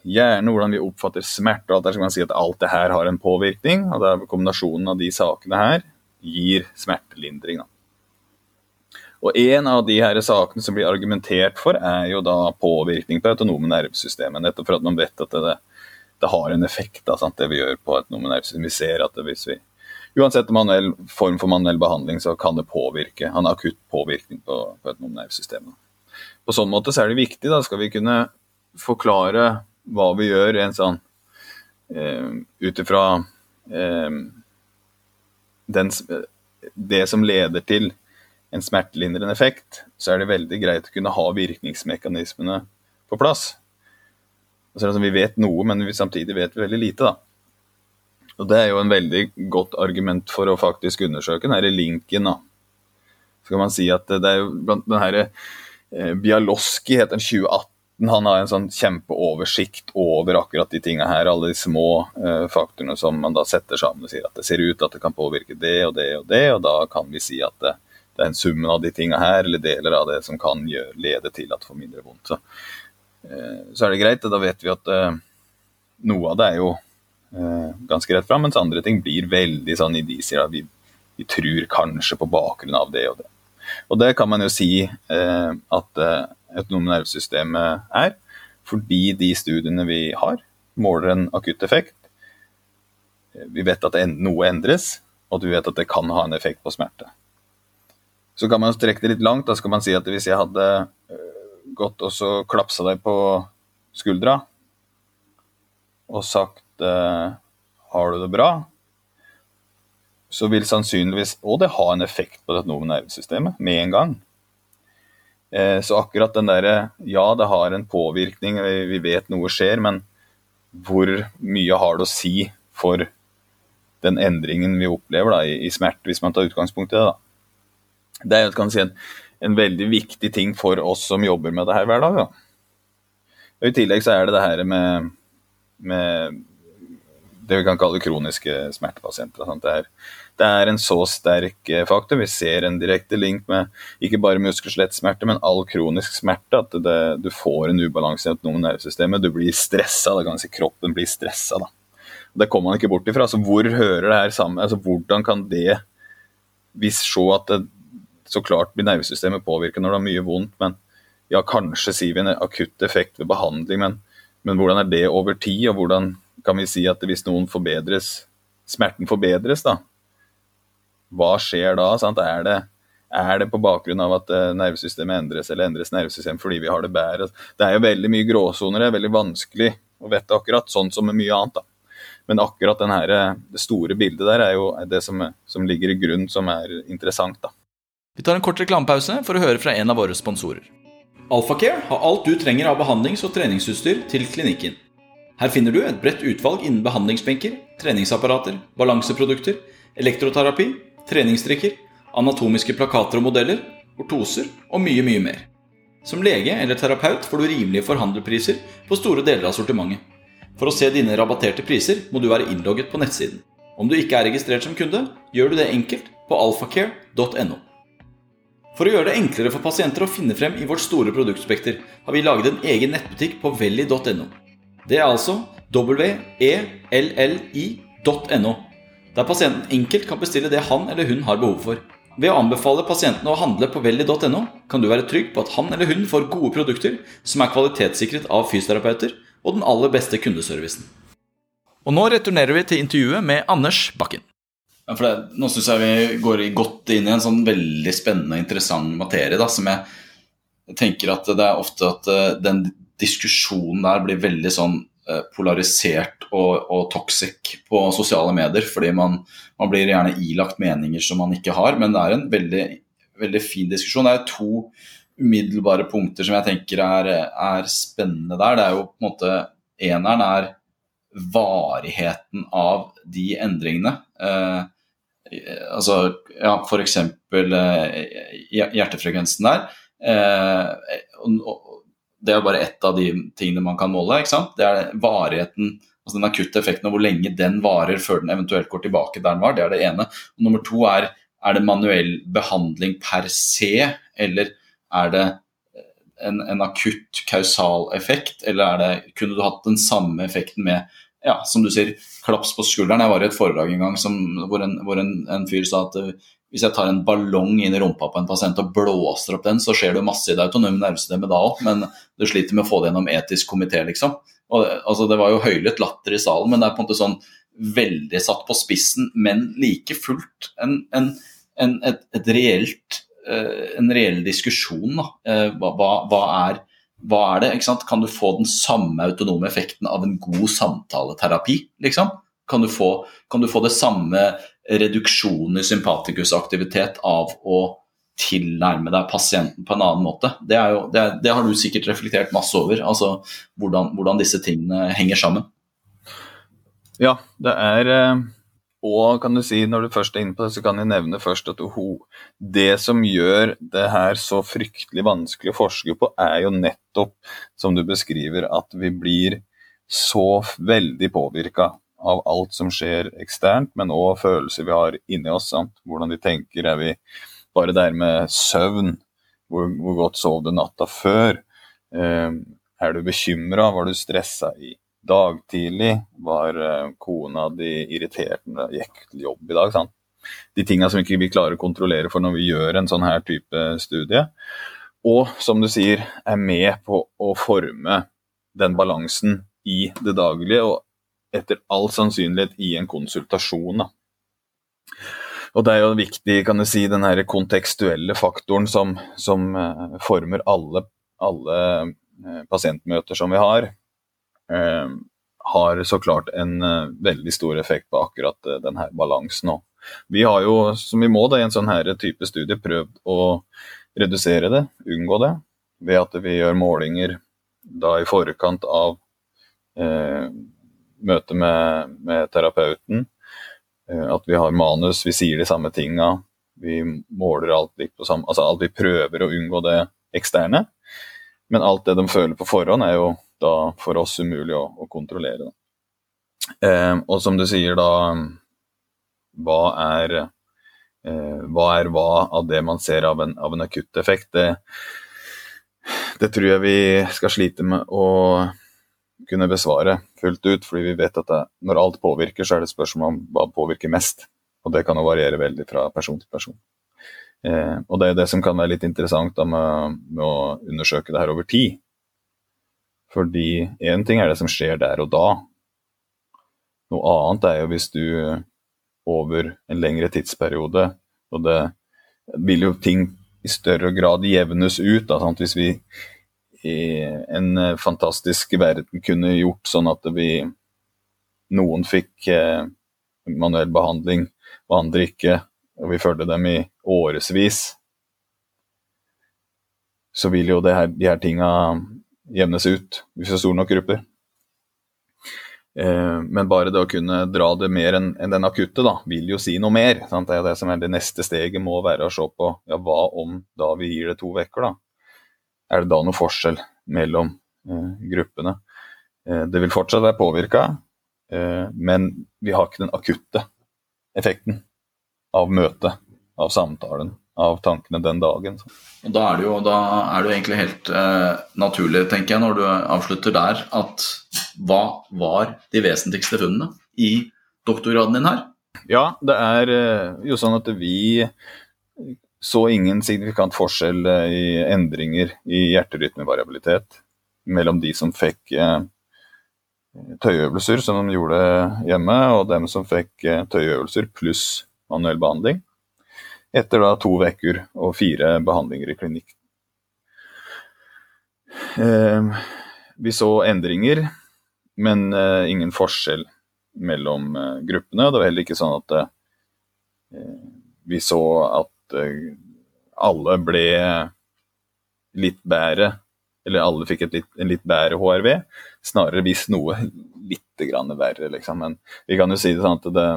hjernen, hvordan vi oppfatter smerte. og alt der, så kan man si at alt det her har en påvirkning. og det er Kombinasjonen av de sakene her gir smertelindring. Da. Og En av de her sakene som blir argumentert for, er jo da påvirkning på autonome nervesystemet. Nettopp for at man vet at det, det har en effekt, da, det vi gjør på autonome nominærsystem. Vi ser at hvis vi uansett manuell, form for manuell behandling, så kan det påvirke, han har akutt påvirkning på, på autonome nervesystem. På sånn måte så er det viktig, da skal vi kunne forklare hva vi gjør en sånn eh, ut ifra eh, det som leder til en smertelindrende effekt, så er det veldig greit å kunne ha virkningsmekanismene på plass. Altså, vi vet noe, men vi samtidig vet vi veldig lite. da. Og Det er jo en veldig godt argument for å faktisk undersøke denne linken. da. Så kan man si at det er jo blant den herre eh, Bialoski heter den 2018. Han har en sånn kjempeoversikt over akkurat de tinga her, alle de små eh, faktorene som man da setter sammen og sier at det ser ut at det kan påvirke det og det og det, og da kan vi si at det, det er en summen av de tinga her, eller deler av det, som kan gjøre, lede til at det får mindre vondt. Så, eh, så, er det greit, da vet vi at eh, noe av det er jo Eh, ganske rett fram, mens andre ting blir veldig sånn indisier. Vi, vi tror kanskje på bakgrunn av det og det. Og det kan man jo si at eh, autonome nervesystemet er, fordi de studiene vi har, måler en akutt effekt. Vi vet at noe endres, og du vet at det kan ha en effekt på smerte. Så kan man strekke det litt langt. Da skal man si at hvis jeg hadde gått og så klapsa deg på skuldra og sagt uh, har du det bra, så vil sannsynligvis Og det ha en effekt på det autonome nervesystemet med en gang. Uh, så akkurat den derre Ja, det har en påvirkning, vi, vi vet noe skjer, men hvor mye har det å si for den endringen vi opplever da, i, i smerte, hvis man tar utgangspunkt i det. da. Det er kan si, en, en, veldig viktig ting for oss som jobber med det her hver dag. Da. Og I tillegg så er det det her med, med det vi kan kalle kroniske smertepasienter. Det er, det, er, en så sterk eh, faktor. Vi ser en direkte link med ikke bare muskel-skjelettsmerter, men all kronisk smerte. At det, du får en ubalanse i autonome nervesystemet. Du blir stressa. Da kan si kroppen blir stressa. Det kommer man ikke bort ifra. Altså, hvor hører det her sammen? Altså, hvordan kan det Hvis se at det så klart blir nervesystemet påvirket når det har mye vondt, men ja, kanskje sier vi en akutt effekt ved behandling, men, men hvordan er det over tid, og hvordan kan vi si at hvis noen forbedres, smerten forbedres, da, hva skjer da? Er, det, er det på bakgrunn av at uh, nervesystemet endres, eller endres nervesystemet fordi vi har det bedre? Det er jo veldig mye gråsoner, det er veldig vanskelig å vite akkurat, sånn som med mye annet. da. Men akkurat her, eh, det store bildet der er jo det som, som ligger i grunn, som er interessant. da. Vi tar en kort reklamepause for å høre fra en av våre sponsorer. Alphacare har alt du trenger av behandlings- og treningsutstyr til klinikken. Her finner du et bredt utvalg innen behandlingsbenker, treningsapparater, balanseprodukter, elektroterapi, treningsdrikker, anatomiske plakater og modeller, ortoser og mye, mye mer. Som lege eller terapeut får du rimelige forhandlerpriser på store deler av sortimentet. For å se dine rabatterte priser må du være innlogget på nettsiden. Om du ikke er registrert som kunde, gjør du det enkelt på alfacare.no. For å gjøre det enklere for pasienter å finne frem i vårt store produktspekter, har vi laget en egen nettbutikk på velli.no. Det er altså welli.no, der pasienten enkelt kan bestille det han eller hun har behov for. Ved å anbefale pasientene å handle på velli.no, kan du være trygg på at han eller hun får gode produkter som er kvalitetssikret av fysioterapeuter, og den aller beste kundeservicen. Og nå returnerer vi til intervjuet med Anders Bakken. Ja, det, nå syns jeg vi går godt inn i en sånn veldig spennende og interessant materie. Da, som jeg tenker at det er ofte at eh, den diskusjonen der blir veldig sånn eh, polarisert og, og toxic på sosiale medier. Fordi man, man, blir gjerne ilagt meninger som man ikke har. Men det er en veldig, veldig fin diskusjon. Det er to umiddelbare punkter som jeg tenker er, er spennende der. Det er jo på en måte Eneren er varigheten av de endringene. Eh, altså ja, f.eks. Eh, hjertefrekvensen der. Eh, det er bare ett av de tingene man kan måle. Det er varigheten, altså den akutte effekten og hvor lenge den varer før den eventuelt går tilbake der den var. Det er det ene. Og nummer to er er det manuell behandling per se, eller er det en, en akutt kausal effekt, eller er det, kunne du hatt den samme effekten med ja, som du sier, klaps på skulderen. Jeg var i et foredrag en gang som, hvor, en, hvor en, en fyr sa at hvis jeg tar en ballong inn i rumpa på en pasient og blåser opp den, så skjer det masse i det autonome nervesystemet da òg, men du sliter med å få det gjennom etisk komité, liksom. Og, altså, det var jo høylytt latter i salen, men det er på en måte sånn veldig satt på spissen, men like fullt en, en, en, et, et reelt, uh, en reell diskusjon. Uh, hva, hva, er, hva, er, det? Kan du få den samme autonome effekten av en god samtaleterapi? Liksom? Kan, du få, kan du få det samme reduksjonen i sympatikusaktivitet av å tilnærme deg pasienten på en annen måte. Det, jo, det, det har du sikkert reflektert masse over, altså hvordan, hvordan, disse tingene henger sammen. Ja, det er eh, Og kan du si, når du først er inne på det, så kan jeg nevne først at det som gjør det her så fryktelig vanskelig å forske på, er jo nettopp, som du beskriver, at vi blir så veldig påvirka av alt som skjer eksternt, men òg følelser vi har inni oss. Sant? Hvordan de tenker. Er vi bare der med søvn? Hvor, hvor godt sov du natta før? Eh, er du bekymra? Var du stressa i dagtidlig? Var eh, kona di irritert når du gikk til jobb i dag? Sant? De tinga som ikke vi klarer å kontrollere for når vi gjør en sånn her type studie. Og som du sier, er med på å forme den balansen i det daglige, og etter all sannsynlighet i en konsultasjon. Da. Og Det er jo viktig, kan du si, den her kontekstuelle faktoren som, som uh, former alle, alle uh, pasientmøter som vi har. Uh, har så klart en veldig stor effekt på akkurat denne balansen. òg. vi har jo, som vi må da, i en sånn her type studie, prøvd å redusere det, unngå det, ved at vi gjør målinger da i forkant av møte med, med terapeuten. Eh, at vi har manus, vi sier de samme tinga. Vi måler alt likt på samme Altså alt vi prøver å unngå det eksterne. Men alt det de føler på forhånd, er jo da for oss umulig å, å kontrollere. Eh, og som du sier, da Hva er, eh, hva er hva av det man ser av en, av en akutt effekt? Det, det tror jeg vi skal slite med å kunne besvare fullt ut, fordi vi vet at det, når alt påvirker, så er det spørsmål om hva påvirker mest. Og det kan jo variere veldig fra person til person. Eh, og det er det som kan være litt interessant da, med, med, å undersøke det her over tid. Fordi én ting er det som skjer der og da. Noe annet er jo hvis du over en lengre tidsperiode, og det vil jo ting i større grad jevnes ut. Da? Hvis vi i en eh, fantastisk verden kunne gjort sånn at vi Noen fikk eh, manuell behandling, og andre ikke, og vi fulgte dem i årevis, så vil jo her, de her tinga jevnes ut hvis det er store nok grupper. Eh, men bare det å kunne dra det mer enn den akutte, da, vil jo si noe mer. Sant? Det er det som er det neste steget, må være å se på ja, hva om da vi gir det to uker, da er det da noe forskjell mellom eh, gruppene. Eh, det vil fortsatt være påvirka, eh, men vi har ikke den akutte effekten av møtet, av samtalen, av tankene den dagen. Da er det jo, er det jo egentlig helt eh, naturlig, tenker jeg, når du avslutter der, at hva var de vesentligste funnene i doktorgraden din her? Ja, det er eh, jo sånn at vi så ingen signifikant forskjell eh, i endringer i hjerterytmevariabilitet mellom de som fikk eh, tøyøvelser, som de gjorde hjemme, og dem som fikk eh, tøyøvelser pluss manuell behandling. Etter da to uker og fire behandlinger i klinikk. Vi så endringer, men ingen forskjell mellom gruppene. Det var heller ikke sånn at vi så at Eh, alle ble litt bedre, eller alle fikk litt, en litt bedre HRV. Snarere hvis noe litt verre, liksom. Men vi kan jo si det sånn at det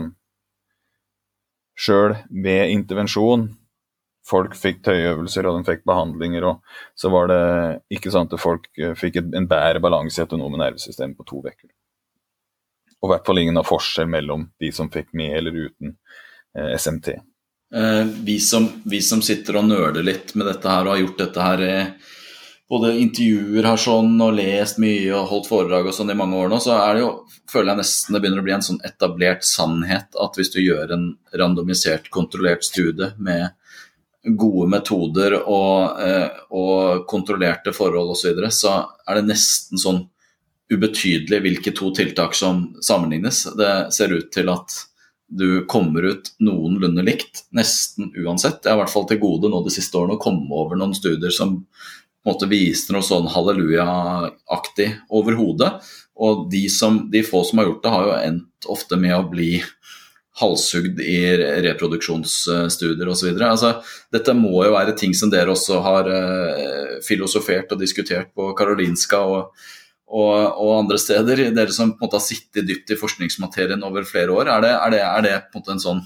Sjøl ved intervensjon Folk fikk tøyøvelser og de fikk behandlinger, og så var det ikke sånn at folk eh, fikk en bedre balanse i autonome nervesystem på to uker. Og i hvert fall ingen av forskjell mellom de som fikk med eller uten eh, SMT. Eh, vi som, vi som, sitter og nøler litt med dette her og har gjort dette her i både intervjuer her sånn og lest mye og holdt foredrag og sånn i mange år nå, så er det jo, føler jeg nesten det begynner å bli en sånn etablert sannhet at hvis du gjør en randomisert, kontrollert studie med gode metoder og, eh, og kontrollerte forhold osv., så, videre, så er det nesten sånn ubetydelig hvilke to tiltak som sammenlignes. Det ser ut til at du kommer ut noenlunde likt, nesten uansett. Jeg har i hvert fall til gode nå de siste årene å komme over noen studier som måte viser noe sånn halleluja-aktig overhodet. Og de, som, de, få som har gjort det, har jo endt ofte med å bli halshugd i reproduksjonsstudier osv. Altså, dette må jo være ting som dere også har eh, filosofert og diskutert på Karolinska og, og, og, andre steder. Dere som på en måte har sittet dypt i forskningsmaterien over flere år. Er det, er det, er det på en måte en sånn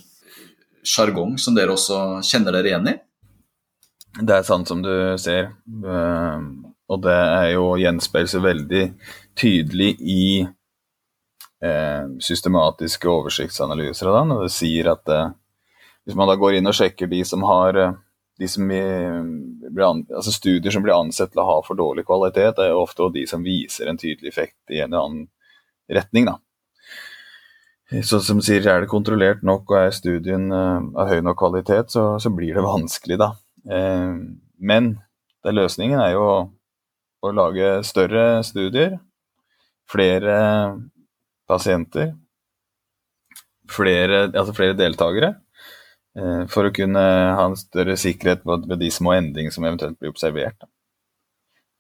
sjargong som dere også kjenner dere igjen i? Det er sant som du ser, uh, og det er jo gjenspeiler seg veldig tydelig i eh, systematiske oversiktsanalyser av den. Og det sier at eh, hvis man da går inn og sjekker de som har eh, de som blir, altså Studier som blir ansett til å ha for dårlig kvalitet, er jo ofte de som viser en tydelig effekt i en eller annen retning. da. Så som sier, Er det kontrollert nok og er studien av høy nok kvalitet, så, så, blir det vanskelig, da. Eh, men det løsningen er jo å, lage større studier, flere pasienter, flere, altså flere deltakere, eh, for å kunne ha en større sikkerhet ved de små endringene som eventuelt blir observert.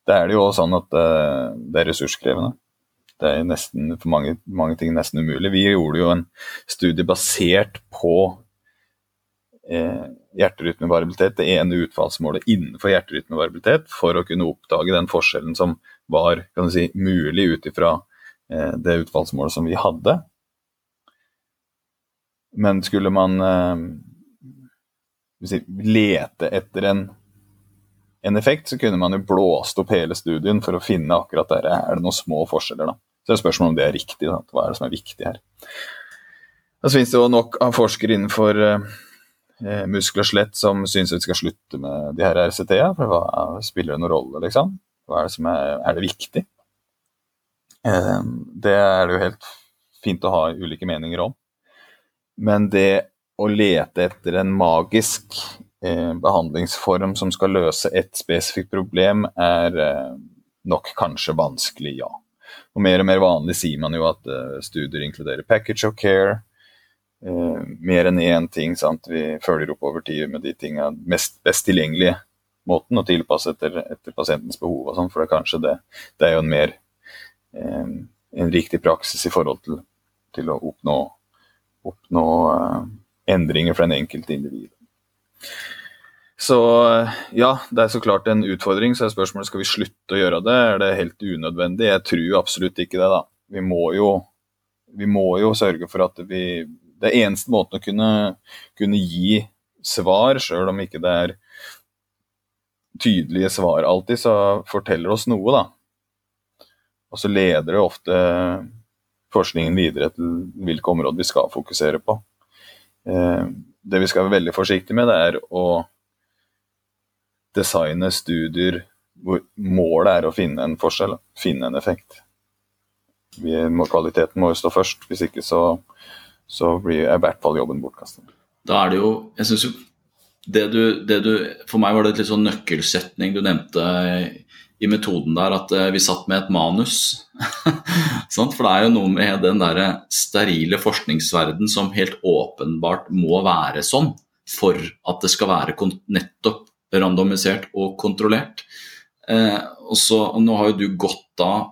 Det er det jo også sånn at eh, det er ressurskrevende. Det er nesten, for mange, mange ting nesten umulig. Vi gjorde jo en studie basert på eh, hjerterytmevariabilitet, det ene utfallsmålet innenfor hjerterytmevariabilitet, for å kunne oppdage den forskjellen som var si, mulig ut ifra Eh, det utfallsmålet som vi hadde. Men skulle man eh, si, lete etter en, en, effekt, så kunne man jo blåst opp hele studien for å finne akkurat der er det noen små forskjeller. da. Så det er spørsmålet om det er riktig. Da. Hva er det som er viktig her? Så finnes det jo nok av forskere innenfor eh, muskel og skjelett som syns vi skal slutte med de her RCT-a. For hva spiller det noen rolle, liksom? Hva er det som er, er det viktig? Eh, det er det jo helt fint å ha ulike meninger om. Men det å lete etter en magisk eh, behandlingsform som skal løse et spesifikt problem, er eh, nok kanskje vanskelig, ja. Og mer og mer vanlig sier man jo at eh, studier inkluderer package of care. Mer enn én ting. Sant? Vi følger opp over tid med de tingene mest best tilgjengelige måten å tilpasse etter, etter pasientens behov og sånn, for det er kanskje det. Det er jo en mer Eh, en riktig praksis i forhold til, til å oppnå, oppnå eh, endringer for den enkelte individ. Så ja, det er så klart en utfordring. Så er spørsmålet skal vi slutte å gjøre det. Er det helt unødvendig? Jeg tror absolutt ikke det. da. Vi må jo, vi må jo sørge for at vi Det er eneste måten å kunne, kunne gi svar, sjøl om ikke det er tydelige svar alltid, så forteller oss noe, da. Og så leder det ofte forskningen videre til hvilke områder vi skal fokusere på. Eh, det vi skal være veldig forsiktige med, det er å designe studier hvor målet er å finne en forskjell, finne en effekt. Må, kvaliteten må jo stå først, hvis ikke så, så blir i hvert fall jobben bortkastet. Da er det jo Jeg syns jo det du, det du, For meg var det et litt sånn nøkkelsetning du nevnte i metoden der at eh, vi satt med et manus. For det er jo noe med den der sterile forskningsverden som helt åpenbart må være sånn for at det skal være nettopp randomisert og kontrollert. Eh, og så, og nå har jo du gått da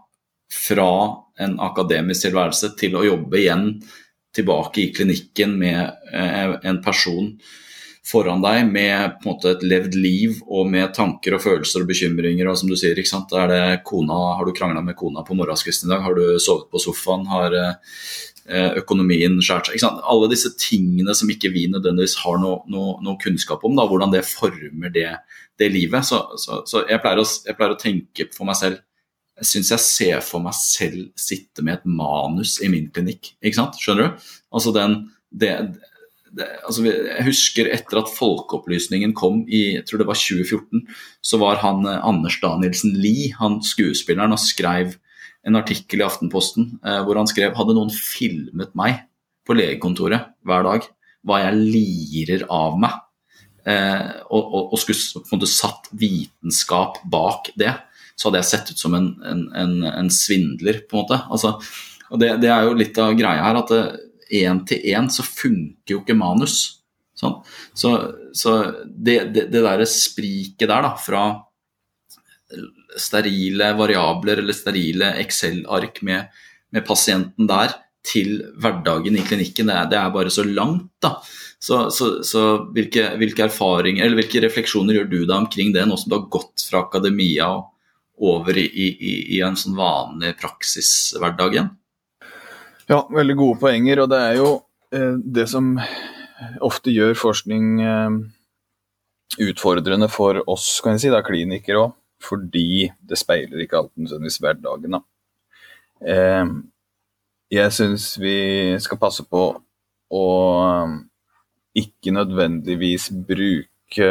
fra en akademisk tilværelse til å jobbe igjen tilbake i klinikken med eh, en person foran deg med måte et levd liv og med tanker og følelser og bekymringer. og som du sier, ikke sant? Er det kona, Har du krangla med kona på morgenskvisten i dag? Har du sovet på sofaen? Har eh, økonomien skjært seg? Alle disse tingene som ikke vi nødvendigvis har noe, noe, noe kunnskap om, da, hvordan det former det, det livet. Så, så, så jeg, pleier å, jeg, pleier å, tenke for meg selv jeg syns jeg ser for meg selv sitte med et manus i min klinikk. ikke sant? Skjønner du? Altså den, det, det, altså, jeg husker etter at Folkeopplysningen kom i jeg tror det var 2014, så var han eh, Anders Danielsen Lie, han skuespilleren, og skrev en artikkel i Aftenposten eh, hvor han skrev hadde noen filmet meg på legekontoret hver dag, hva jeg lirer av meg, eh, og, og, og, skulle på en måte satt vitenskap bak det, så hadde jeg sett ut som en, en, en, en svindler, på en måte. Altså, og det, det, er jo litt av greia her, at én til én så funker jo ikke manus. Sånn. Så, så, det, det, det derre spriket der, da, fra sterile variabler eller sterile Excel-ark med, med, pasienten der, til hverdagen i klinikken, det er, det er bare så langt, da. Så, så, så hvilke, hvilke, erfaringer, eller hvilke refleksjoner gjør du da omkring det, nå som du har gått fra akademia og over i, i, i en sånn vanlig praksishverdag igjen? Ja, veldig gode poenger. Og det er jo eh, det som ofte gjør forskning eh, utfordrende for oss, kan jeg si, da, klinikere òg. Fordi det speiler ikke alltid nødvendigvis hverdagen. Da. Eh, jeg syns vi skal passe på å ikke nødvendigvis bruke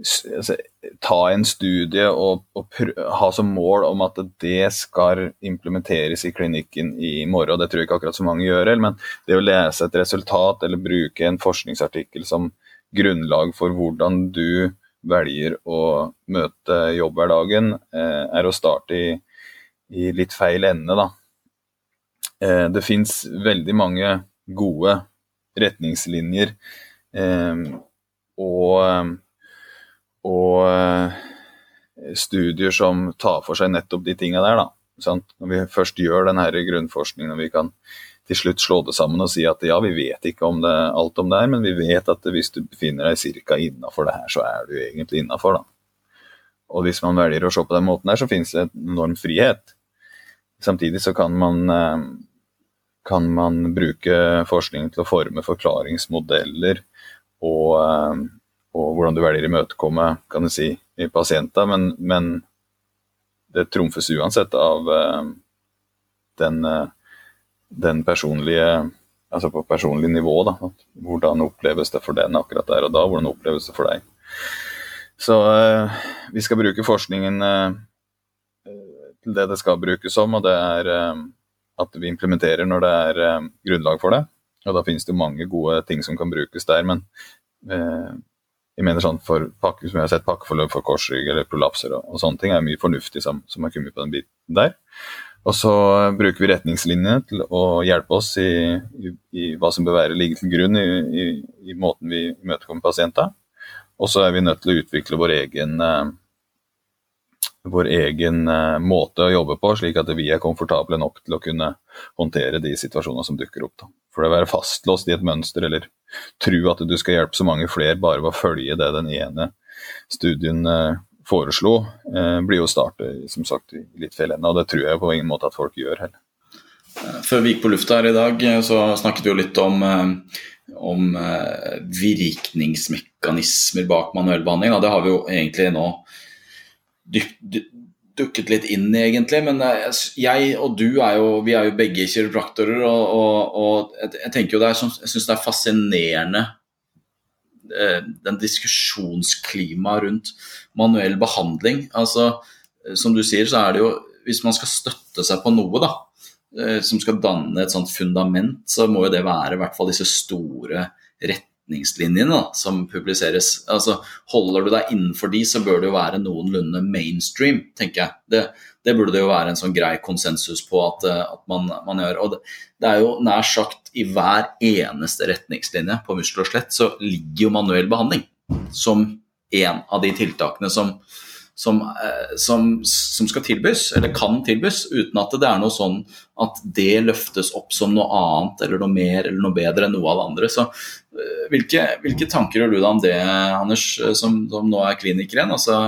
altså, ta en studie og, og ha som mål om at det skal implementeres i klinikken i morgen. Det tror jeg ikke akkurat så mange gjør. Men det å lese et resultat eller bruke en forskningsartikkel som grunnlag for hvordan du velger å møte jobbhverdagen, eh, er å starte i, i litt feil ende. Da. Eh, det fins veldig mange gode retningslinjer. Eh, og og eh, studier som tar for seg nettopp de tinga der. da. Sant? Når vi først gjør denne grunnforskningen og vi kan til slutt slå det sammen og si at ja, vi vet ikke om det, alt om det her, men vi vet at hvis du befinner deg ca. innafor det her, så er du egentlig innafor. Og hvis man velger å se på den måten der, så finnes det en enorm frihet. Samtidig så kan man, eh, kan man bruke forskningen til å forme forklaringsmodeller og eh, og hvordan du velger å imøtekomme kan du si, pasienter, men, men det trumfes uansett av uh, den, uh, den, personlige Altså på personlig nivå, da. Hvordan oppleves det for den akkurat der og da? Hvordan oppleves det for deg? Så uh, vi skal bruke forskningen til det det skal brukes som, og det er at vi implementerer når det er grunnlag for det. Og da finnes det mange gode ting som kan brukes der, men jeg mener sånn for pakke, som jeg har sett pakkeforløp for korsrygg eller prolapser og, og, sånne ting, er mye fornuftig som, som har kommet på den biten der. Og så bruker vi retningslinjene til å hjelpe oss i, i, i hva som bør være ligge til grunn i, i måten vi imøtekommer pasienter. Og så er vi nødt til å utvikle vår egen, uh, vår egen uh, måte å jobbe på, slik at vi er komfortable nok til å kunne håndtere de situasjonene som dukker opp. Da. For det å være fastlåst i et mønster eller tro at du skal hjelpe så mange flere bare ved å følge det den ene studien eh, foreslo, eh, blir jo startet som sagt, i litt feil ende. Og det tror jeg på ingen måte at folk gjør heller. Eh, før vi gikk på lufta her i dag, så snakket vi jo litt om, om virkningsmekanismer bak manuell behandling. Det har vi jo egentlig nå dypt, dukket litt inn i, egentlig. Men jeg og du er jo, vi er jo begge kiropraktorer, og, og, og jeg tenker jo det er, jeg syns det er fascinerende eh, den diskusjonsklimaet rundt manuell behandling. Altså, som du sier, så er det jo Hvis man skal støtte seg på noe, da, eh, som skal danne et sånt fundament, så må jo det være i hvert fall disse store rett retningslinjene da, som publiseres. Altså, Holder du deg innenfor de, så bør det jo være noenlunde mainstream, tenker jeg. Det, det burde det jo være en sånn grei konsensus på at, eh, at man, man, gjør. Og det, det, er jo nær sagt i hver eneste retningslinje på muskel og skjelett så ligger jo manuell behandling som en av de tiltakene som, som, eh, som, som, skal tilbys, eller kan tilbys, uten at det er noe sånn at det løftes opp som noe annet eller noe mer eller noe bedre enn noe av det andre. Så eh, hvilke, hvilke tanker har du da om det, Anders, eh, som, som nå er kliniker igjen? Altså,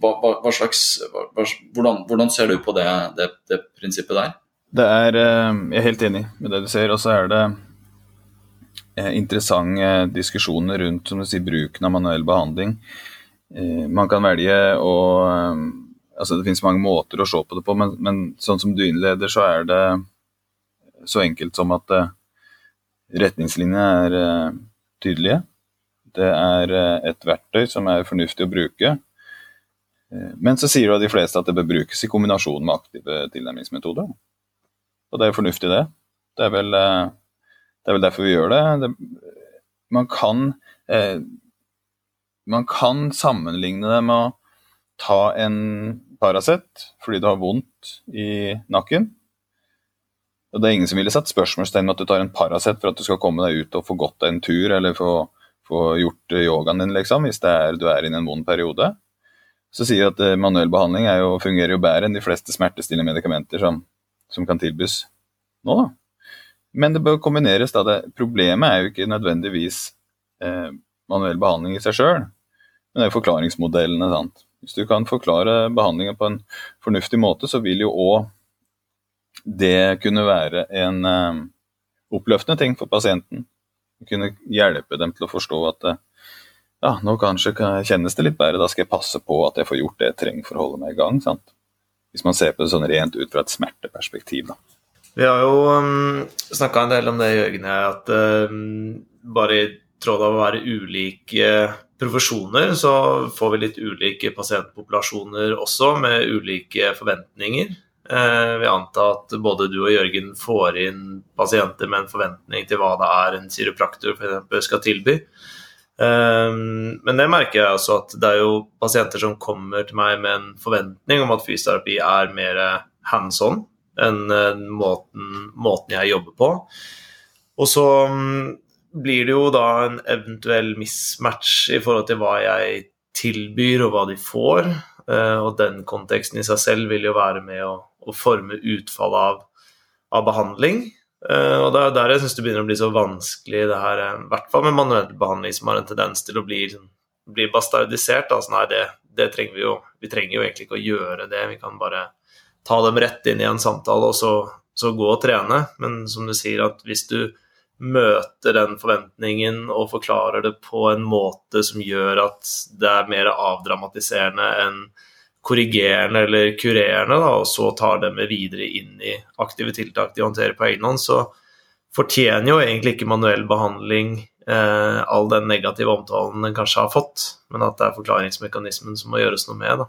hva, hva, slags, hva, hvordan, hvordan, ser du på det, det, det prinsippet der? Det er, jeg er helt enig med det du ser. Og så er det interessante diskusjoner rundt som du sier, bruken av manuell behandling. Eh, man kan velge å eh, altså Det finnes mange måter å se på det på, men, men, sånn som du innleder, så er det så enkelt som at uh, retningslinjene er tydelige. Det er et verktøy som er fornuftig å bruke. Men så sier jo de fleste at det bør brukes i kombinasjon med aktive tilnærmingsmetoder. Og det er fornuftig, det. Det er vel, det er vel derfor vi gjør det. det man kan man kan sammenligne det med å ta en Paracet fordi du har vondt i nakken. Og Det er ingen som ville satt spørsmålstegn ved at du tar en Paracet for at du skal komme deg ut og få gått deg en tur eller få, få gjort yogaen din, liksom, hvis er, du er i en vond periode. Så sier jeg at eh, manuell behandling jo, fungerer jo bedre enn de fleste smertestillende medikamenter som, som kan tilbys nå, da. Men det bør kombineres. da. Det, problemet er jo ikke nødvendigvis eh, manuell behandling i seg sjøl, men det er jo forklaringsmodellene. sant? Hvis du kan forklare behandlingen på en fornuftig måte, så vil jo òg det kunne være en eh, oppløftende ting for pasienten. Kunne hjelpe dem til å forstå at eh, ja, nå kanskje kjennes det litt bedre, da skal jeg passe på at jeg får gjort det jeg trenger for å holde meg i gang. sant? Hvis man ser på det sånn rent ut fra et smerteperspektiv. da. Vi har jo um, snakka en del om det, Jørgen, at um, bare i tråd av å være ulike profesjoner, så får vi litt ulike pasientpopulasjoner også, med ulike forventninger. Vi antar at både du og Jørgen får inn pasienter med en forventning til hva det er en kiropraktor f.eks. skal tilby. Um, men det merker jeg også at det er jo pasienter som kommer til meg med en forventning om at fysioterapi er mer hands on enn måten, måten jeg jobber på. Og så um, blir det jo da en eventuell mismatch i forhold til hva jeg tilbyr og hva de får. Uh, og den konteksten i seg selv vil jo være med å å forme utfallet av, av behandling. Uh, og det er der jeg syns det begynner å bli så vanskelig, det her, eh, i hvert fall med manuell behandling, som har en tendens til å bli, liksom, bli bastardisert. Altså, nei, det, det, trenger vi jo. Vi trenger jo egentlig ikke å gjøre det. Vi kan bare ta dem rett inn i en samtale og så, så gå og trene. Men som du sier, at hvis du møter den forventningen og forklarer det på en måte som gjør at det er mer avdramatiserende enn korrigerende eller kurerende, da, og så tar dem med videre inn i aktive tiltak de håndterer på egen hånd, så fortjener jo egentlig ikke manuell behandling eh, all den negative omtalen den kanskje har fått, men at det er forklaringsmekanismen som må gjøres noe med. da.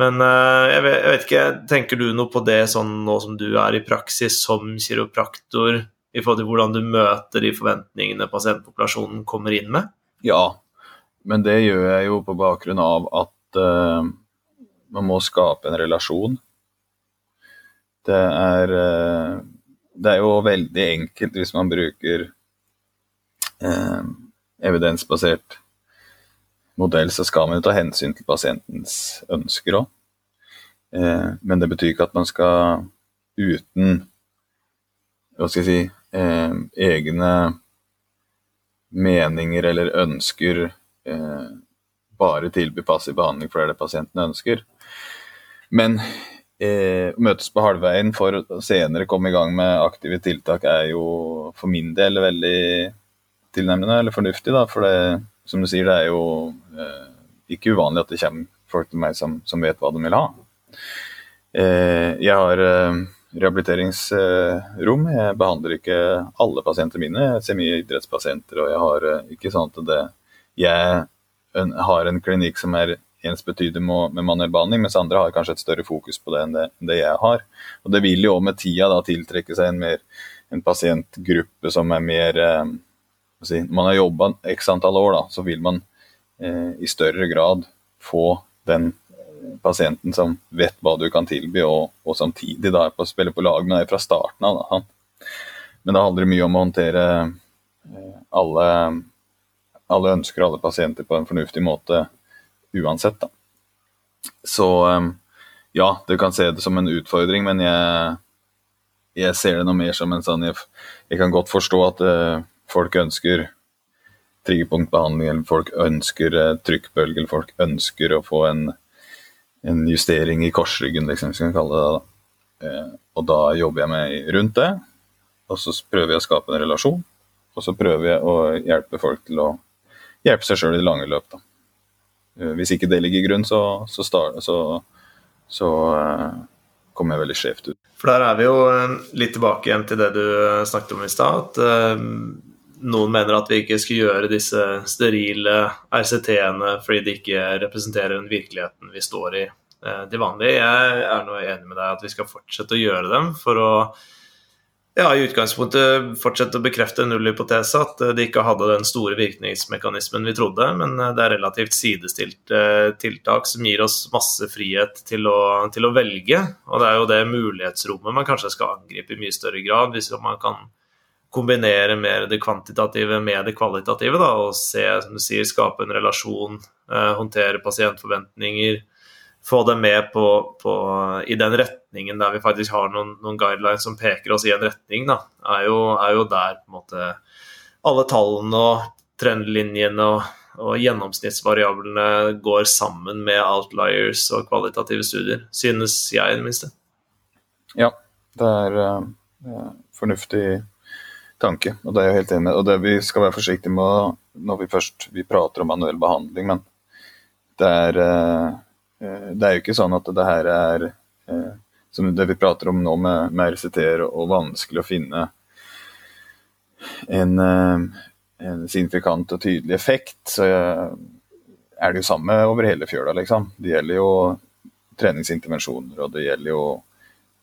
Men eh, jeg, vet, ikke, tenker du noe på det sånn nå som du er i praksis som kiropraktor, i forhold til hvordan du møter de forventningene pasientpopulasjonen kommer inn med? Ja, men det gjør jeg jo på bakgrunn av at uh, man må skape en relasjon. Det er, uh, det er jo veldig enkelt hvis man bruker uh, evidensbasert modell, så skal man jo ta hensyn til pasientens ønsker òg. Men det betyr ikke at man skal uten hva skal jeg si eh, egne meninger eller ønsker eh, bare tilby passiv behandling for det pasienten ønsker. Men eh, møtes på halvveien for å senere komme i gang med aktive tiltak er jo for min del veldig tilnærmende eller fornuftig. da, For det, som du sier, det er jo eh, ikke uvanlig at det kommer folk til meg som, som vet hva de vil ha. Eh, jeg har eh, rehabiliteringsrom. Jeg behandler ikke alle pasienter mine. Jeg ser mye idrettspasienter, og jeg har eh, ikke sånn at det Jeg har en klinikk som er ensbetydende med, med manuell behandling, mens andre har kanskje et større fokus på det enn det, enn det jeg har. Og Det vil jo med tida da tiltrekke seg en, mer, en pasientgruppe som er mer eh, si, Når man har jobba x antall år, da, så vil man eh, i større grad få den pasienten som vet hva du kan tilby, og, og samtidig da på, å spille på lag med deg fra starten av. Da. Men det handler mye om å håndtere eh, alle, alle ønsker og alle pasienter på en fornuftig måte uansett, da. Så ehm, ja, du kan se det som en utfordring, men jeg, jeg ser det noe mer som en sånn Jeg, jeg kan godt forstå at uh, folk ønsker triggerpunktbehandling, eller folk ønsker trykkbølge, eller folk ønsker å få en, en justering i korsryggen, liksom, hvis vi kan kalle det det. Uh, og da jobber jeg meg rundt det, og så prøver jeg å skape en relasjon. Og så prøver jeg å hjelpe folk til å hjelpe seg sjøl i det lange løp. da. Eh, hvis ikke det ligger i grunn, så, så, start, så, så uh, kommer jeg veldig skjevt ut. For der er vi jo eh, litt tilbake igjen til det du snakket om i stad. At noen mener at vi ikke skal gjøre disse sterile RCT-ene fordi de ikke representerer den virkeligheten vi står i til vanlig. Jeg er nå enig med deg at vi skal fortsette å gjøre dem for å ja, i utgangspunktet fortsette å bekrefte nullhypotese, at det ikke hadde den store virkningsmekanismen vi trodde, men det er relativt sidestilt tiltak som gir oss masse frihet til å, til å velge. Og det er jo det mulighetsrommet man kanskje skal angripe i mye større grad, hvis man kan kombinere mer det kvantitative med det kvalitative. Da, og se, som du sier, skape en relasjon, eh, håndtere pasientforventninger. Få dem med på, på, i den retningen der vi faktisk har noen, noen, guidelines som peker oss i en retning. Da, er jo, er jo der på en måte alle tallene og trendlinjene og, og gjennomsnittsvariablene går sammen med outliers og kvalitative studier, synes jeg i det minste. Ja, det er, uh, fornuftig tanke. Og det er jeg helt enig med. Og det vi skal være forsiktige med når vi først vi prater om manuell behandling, men det er, eh, det er jo ikke sånn at det her er eh, som det vi prater om nå med, med RCT-er og vanskelig å finne en, eh, en signifikant og tydelig effekt, så er det jo samme over hele fjøla, liksom. Det gjelder jo treningsintervensjoner, og det gjelder jo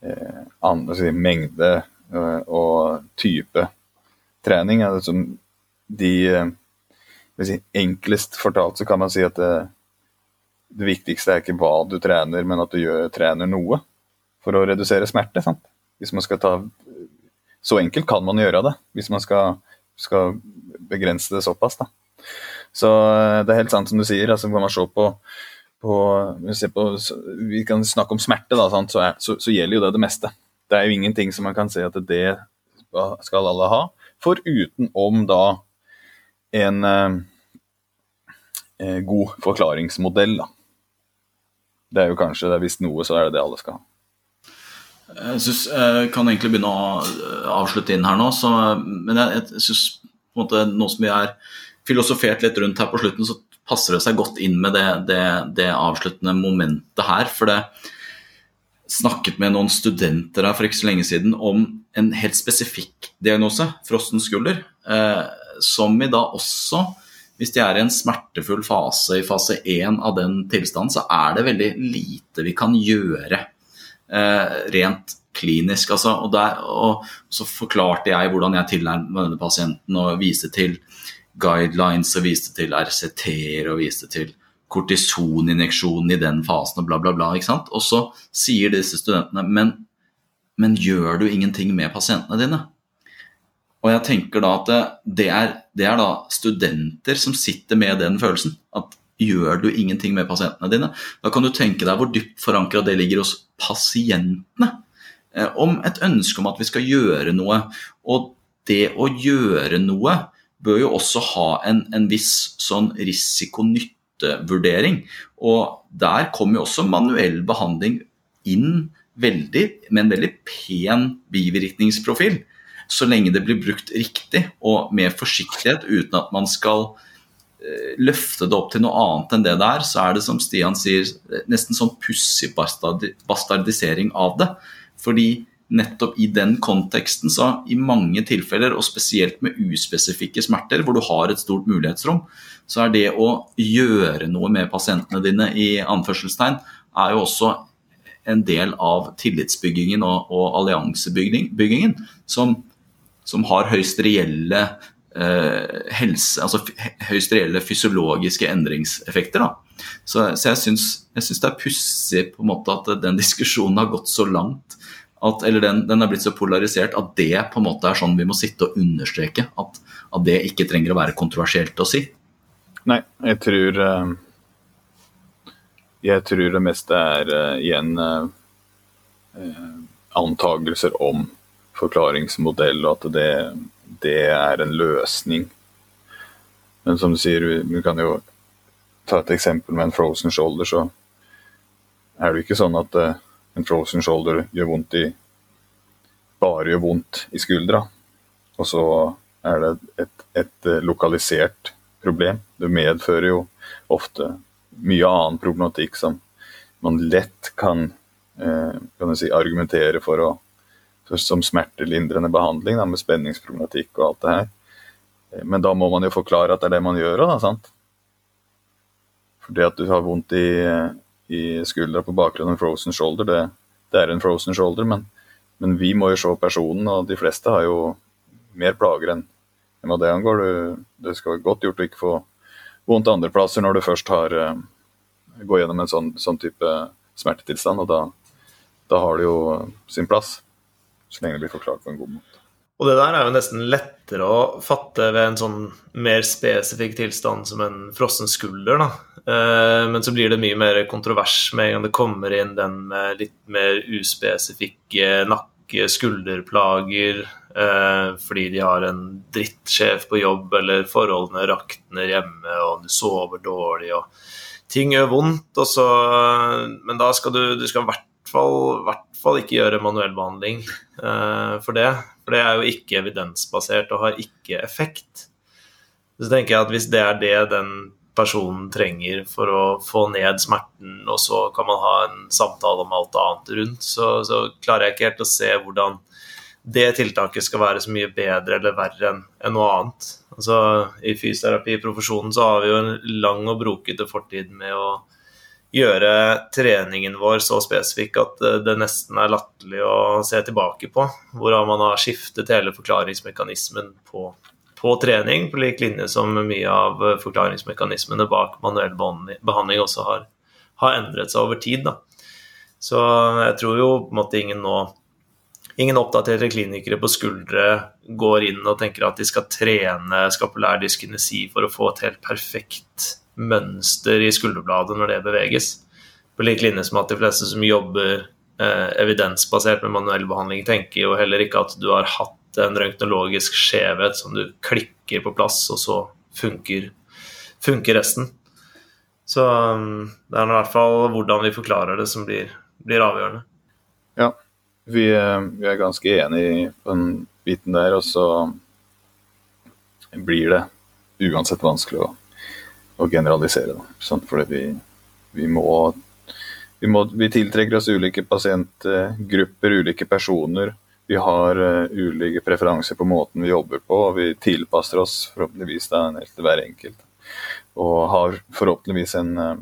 eh, andre, si, mengde og type trening. Altså, de, eh, si, enklest fortalt så kan man si at det, det, viktigste er ikke hva du trener, men at du gjør, trener noe for å redusere smerte. Sant? Hvis man skal ta Så enkelt kan man gjøre det, hvis man skal, skal begrense det såpass. Da. Så eh, det er helt sant som du sier. altså kan man se på på, på, vi kan snakke om smerte, da, så, er, så, så, gjelder jo det det meste. Det er jo ingenting som man kan si at det skal alle ha forutenom da en eh, eh, god forklaringsmodell. Da. Det er jo kanskje det Hvis noe, så er det det alle skal ha. Jeg synes, jeg kan egentlig begynne å eh, avslutte inn her nå, så, men jeg, jeg synes på en måte nå som vi er filosofert litt rundt her på slutten, så passer det seg godt inn med det, det, det avsluttende momentet her. For det snakket med noen studenter her for ikke så lenge siden om en helt spesifikk diagnose, frossen skulder, eh, som vi da også hvis de er i en smertefull fase i fase 1 av den tilstanden, så er det veldig lite vi kan gjøre eh, rent klinisk. Altså, og, der, og, så forklarte jeg hvordan jeg tilnærmet denne pasienten og viste til guidelines og viste til RCT-er og viste til kortisoninjeksjonen i den fasen og bla, bla, bla. Og så sier disse studentene men men gjør du ingenting med pasientene dine? Og jeg tenker da at det er, det er, da studenter som sitter med den følelsen. At gjør du ingenting med pasientene dine? Da kan du tenke deg hvor dypt forankra det ligger hos pasientene. Eh, om et ønske om at vi skal gjøre noe. Og det å gjøre noe bør jo også ha en, en viss sånn. Og der kommer jo også manuell behandling inn veldig, med en veldig pen bivirkningsprofil. Så lenge det blir brukt riktig og med forsiktighet uten at man skal eh, løfte det opp til noe annet enn det det er, så er det som Stian sier, nesten sånn pussig bastardisering av det. Fordi nettopp i den konteksten, så i mange tilfeller, og spesielt med uspesifikke smerter, hvor du har et stort mulighetsrom, så er det å gjøre noe med pasientene dine i anførselstegn, er jo også en del av tillitsbyggingen og, og alliansebyggingen som, som, har høyst reelle eh, helse, altså høyst reelle fysiologiske endringseffekter. Da. Så, så jeg syns det er pussig at den diskusjonen har gått så langt. At, eller den, den, er blitt så polarisert at det på en måte er sånn vi må sitte og understreke. At, at det ikke trenger å være kontroversielt å si. Nei, jeg tror uh jeg tror det meste er uh, igjen uh, antagelser om forklaringsmodell, og at det, det, er en løsning. Men som du sier, vi kan jo ta et eksempel med en frozen shoulder, så er det ikke sånn at uh, en frozen shoulder gjør vondt i bare gjør vondt i skuldra. Og så er det et, et lokalisert problem. Det medfører jo ofte mye annen problematikk som man lett kan, eh, kan si, argumentere for, å, for som smertelindrende behandling, da, med spenningsproblematikk og alt det her. Eh, men da må man jo forklare at det er det man gjør òg, sant. For det at du har vondt i, i skuldra på bakgrunn av en frozen shoulder, det, det, er en frozen shoulder, men men vi må jo se personen, og de fleste har jo mer plager enn hva det angår. Du, det skal være godt gjort å ikke få vondt andreplasser når du først har uh, går gjennom en sånn, sånn type smertetilstand. og da, da har det jo sin plass, så lenge det blir forklart på en god måte. Og det der er jo nesten lettere å fatte ved en sånn mer spesifikk tilstand som en frossen skulder, da. Eh, men så blir det mye mer kontrovers med en gang det kommer inn den litt mer uspesifikke nakke-skulderplager eh, fordi de har en drittsjef på jobb, eller forholdene rakner hjemme, og du sover dårlig, og ting gjør vondt, så Men da skal du Du skal i hvert hvert fall ikke gjøre manuell behandling uh, for det. For det er jo ikke evidensbasert og har ikke effekt. Så tenker jeg at hvis det er det den personen trenger for å få ned smerten, og så kan man ha en samtale om alt annet rundt, så, så klarer jeg ikke helt å se hvordan det tiltaket skal være så mye bedre eller verre enn en noe annet. Altså, I fysioterapiprofesjonen så har vi jo en lang og brokete fortid med å gjøre treningen vår så spesifikk at eh, det nesten er latterlig å se tilbake på. Hvordan man har skiftet hele forklaringsmekanismen på, på trening, på lik linje som mye av forklaringsmekanismene bak manuell behandling også har, har endret seg over tid. Da. Så jeg tror jo på en måte ingen nå Ingen oppdaterte klinikere på skuldre går inn og tenker at de skal trene skapulær dyskinesi for å få et helt perfekt mønster i skulderbladet når det beveges. På lik linje som at de fleste som jobber eh, evidensbasert med manuell behandling, tenker jo heller ikke at du har hatt en røntgenologisk skjevhet som du klikker på plass, og så funker, funker resten. Så um, det er i hvert fall hvordan vi forklarer det som blir, blir avgjørende. Ja, vi, eh, vi, er ganske enige på den biten der, og så blir det uansett vanskelig å å generalisere. Da. Sånn, fordi vi, vi, må, vi, må, vi tiltrekker oss ulike pasientgrupper, ulike personer. Vi har uh, ulike preferanser på måten vi jobber på, og vi tilpasser oss forhåpentligvis da, til hver enkelt. Og har forhåpentligvis en, uh,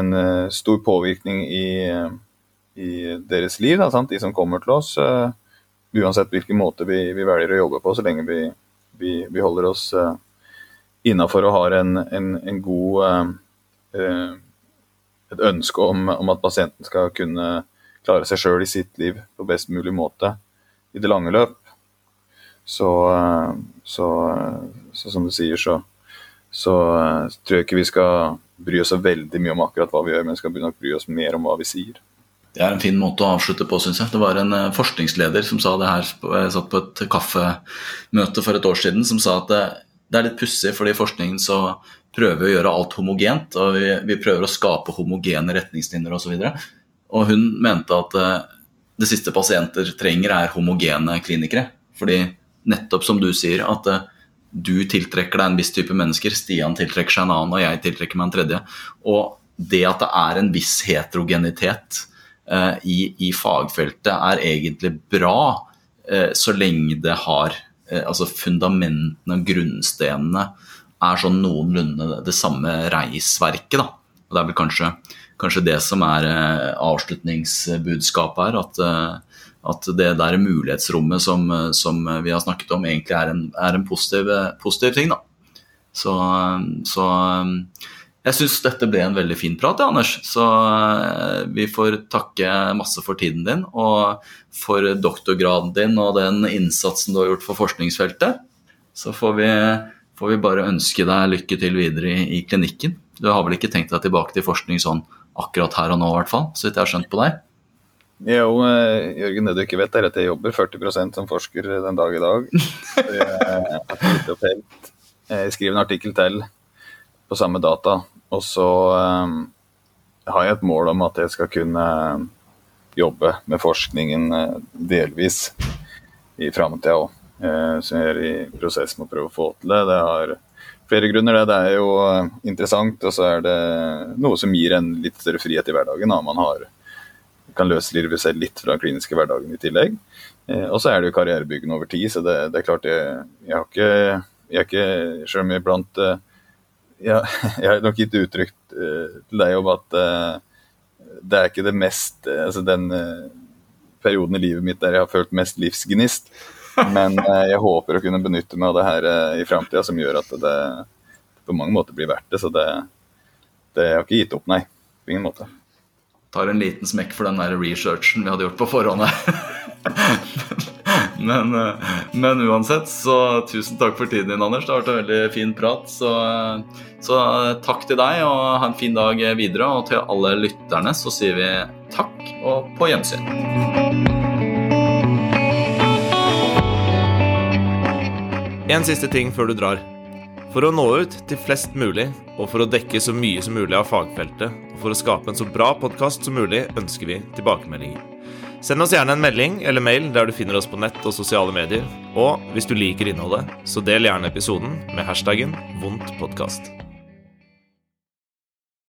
en uh, stor påvirkning i, i deres liv, da, de som kommer til oss. uansett hvilken måte vi, vi, velger å jobbe på, så lenge vi, vi holder oss innafor og har en, en, en god eh, eh, Et ønske om, om, at pasienten skal kunne klare seg sjøl i sitt liv på best mulig måte i det lange løp. Så, eh, så, så som du sier, så, så tror jeg ikke vi skal bry oss så veldig mye om akkurat hva vi gjør, men vi skal nok bry oss mer om hva vi sier. Det er en fin måte å avslutte på, syns jeg. Det var en forskningsleder som sa det her, jeg satt på et kaffemøte for et år siden, som sa at det er litt pussig, fordi i forskningen så prøver vi å gjøre alt homogent. og Vi, vi prøver å skape homogene retningslinjer osv. Og, hun mente at uh, det siste pasienter trenger, er homogene klinikere. Fordi nettopp som du sier, at uh, du tiltrekker deg en viss type mennesker, Stian tiltrekker seg en annen, og jeg tiltrekker meg en tredje. Og det at det er en viss heterogenitet uh, i, i, fagfeltet, er egentlig bra så lenge det har Eh, altså fundamentene og grunnstenene er sånn noenlunde det samme reisverket. da. Og Det er vel kanskje, kanskje det som er eh, avslutningsbudskapet her. At, eh, at det der mulighetsrommet som, som, vi har snakket om, egentlig er en, er en positiv, positiv, ting. da. Så, så jeg syns dette ble en veldig fin prat, ja, Anders. Så eh, vi får takke masse for tiden din og for doktorgraden din og den innsatsen du har gjort for forskningsfeltet. Så får vi, får vi bare ønske deg lykke til videre i, i, klinikken. Du har vel ikke tenkt deg tilbake til forskning sånn akkurat her og nå, i hvert fall, så vidt jeg har skjønt på deg? Jo, eh, Jørgen, det du ikke vet, er at jeg jobber 40% som forsker den dag i dag. Jeg skriver en artikkel til på samme data. Og så har jeg et mål om at jeg skal kunne jobbe med forskningen delvis i framtida òg. Som jeg gjør i prosess med å prøve å få til det. Det har flere grunner. Det, er jo uh, interessant, og så er det noe som gir en litt større frihet i hverdagen. Da. Man har, kan løslive seg litt fra den kliniske hverdagen i tillegg. Og så er det jo karrierebyggende over tid, så det, det er klart jeg, jeg har ikke jeg er ikke, Selv om jeg blant ja, jeg har nok gitt uttrykk til deg om at det er ikke det mest altså den perioden i livet mitt der jeg har følt mest livsgnist. Men eh, jeg håper å kunne benytte meg av det her eh, i framtida, som gjør at det på mange måter blir verdt det. Så det, det har ikke gitt opp, nei. På ingen måte. Tar en liten smekk for den der researchen vi hadde gjort på forhånd men, eh, men, uansett, så tusen takk for tiden din, Anders. Det har vært en veldig fin prat. Så, så takk til deg, og ha en fin dag videre. Og til alle lytterne så sier vi takk, og på gjensyn. En siste ting før du drar. For å nå ut til flest mulig, og for å dekke så mye som mulig av fagfeltet, og for å skape en så bra podkast som mulig, ønsker vi tilbakemeldinger. Send oss gjerne en melding eller mail der du finner oss på nett og sosiale medier. Og hvis du liker innholdet, så del gjerne episoden med hashtaggen vondtpodkast.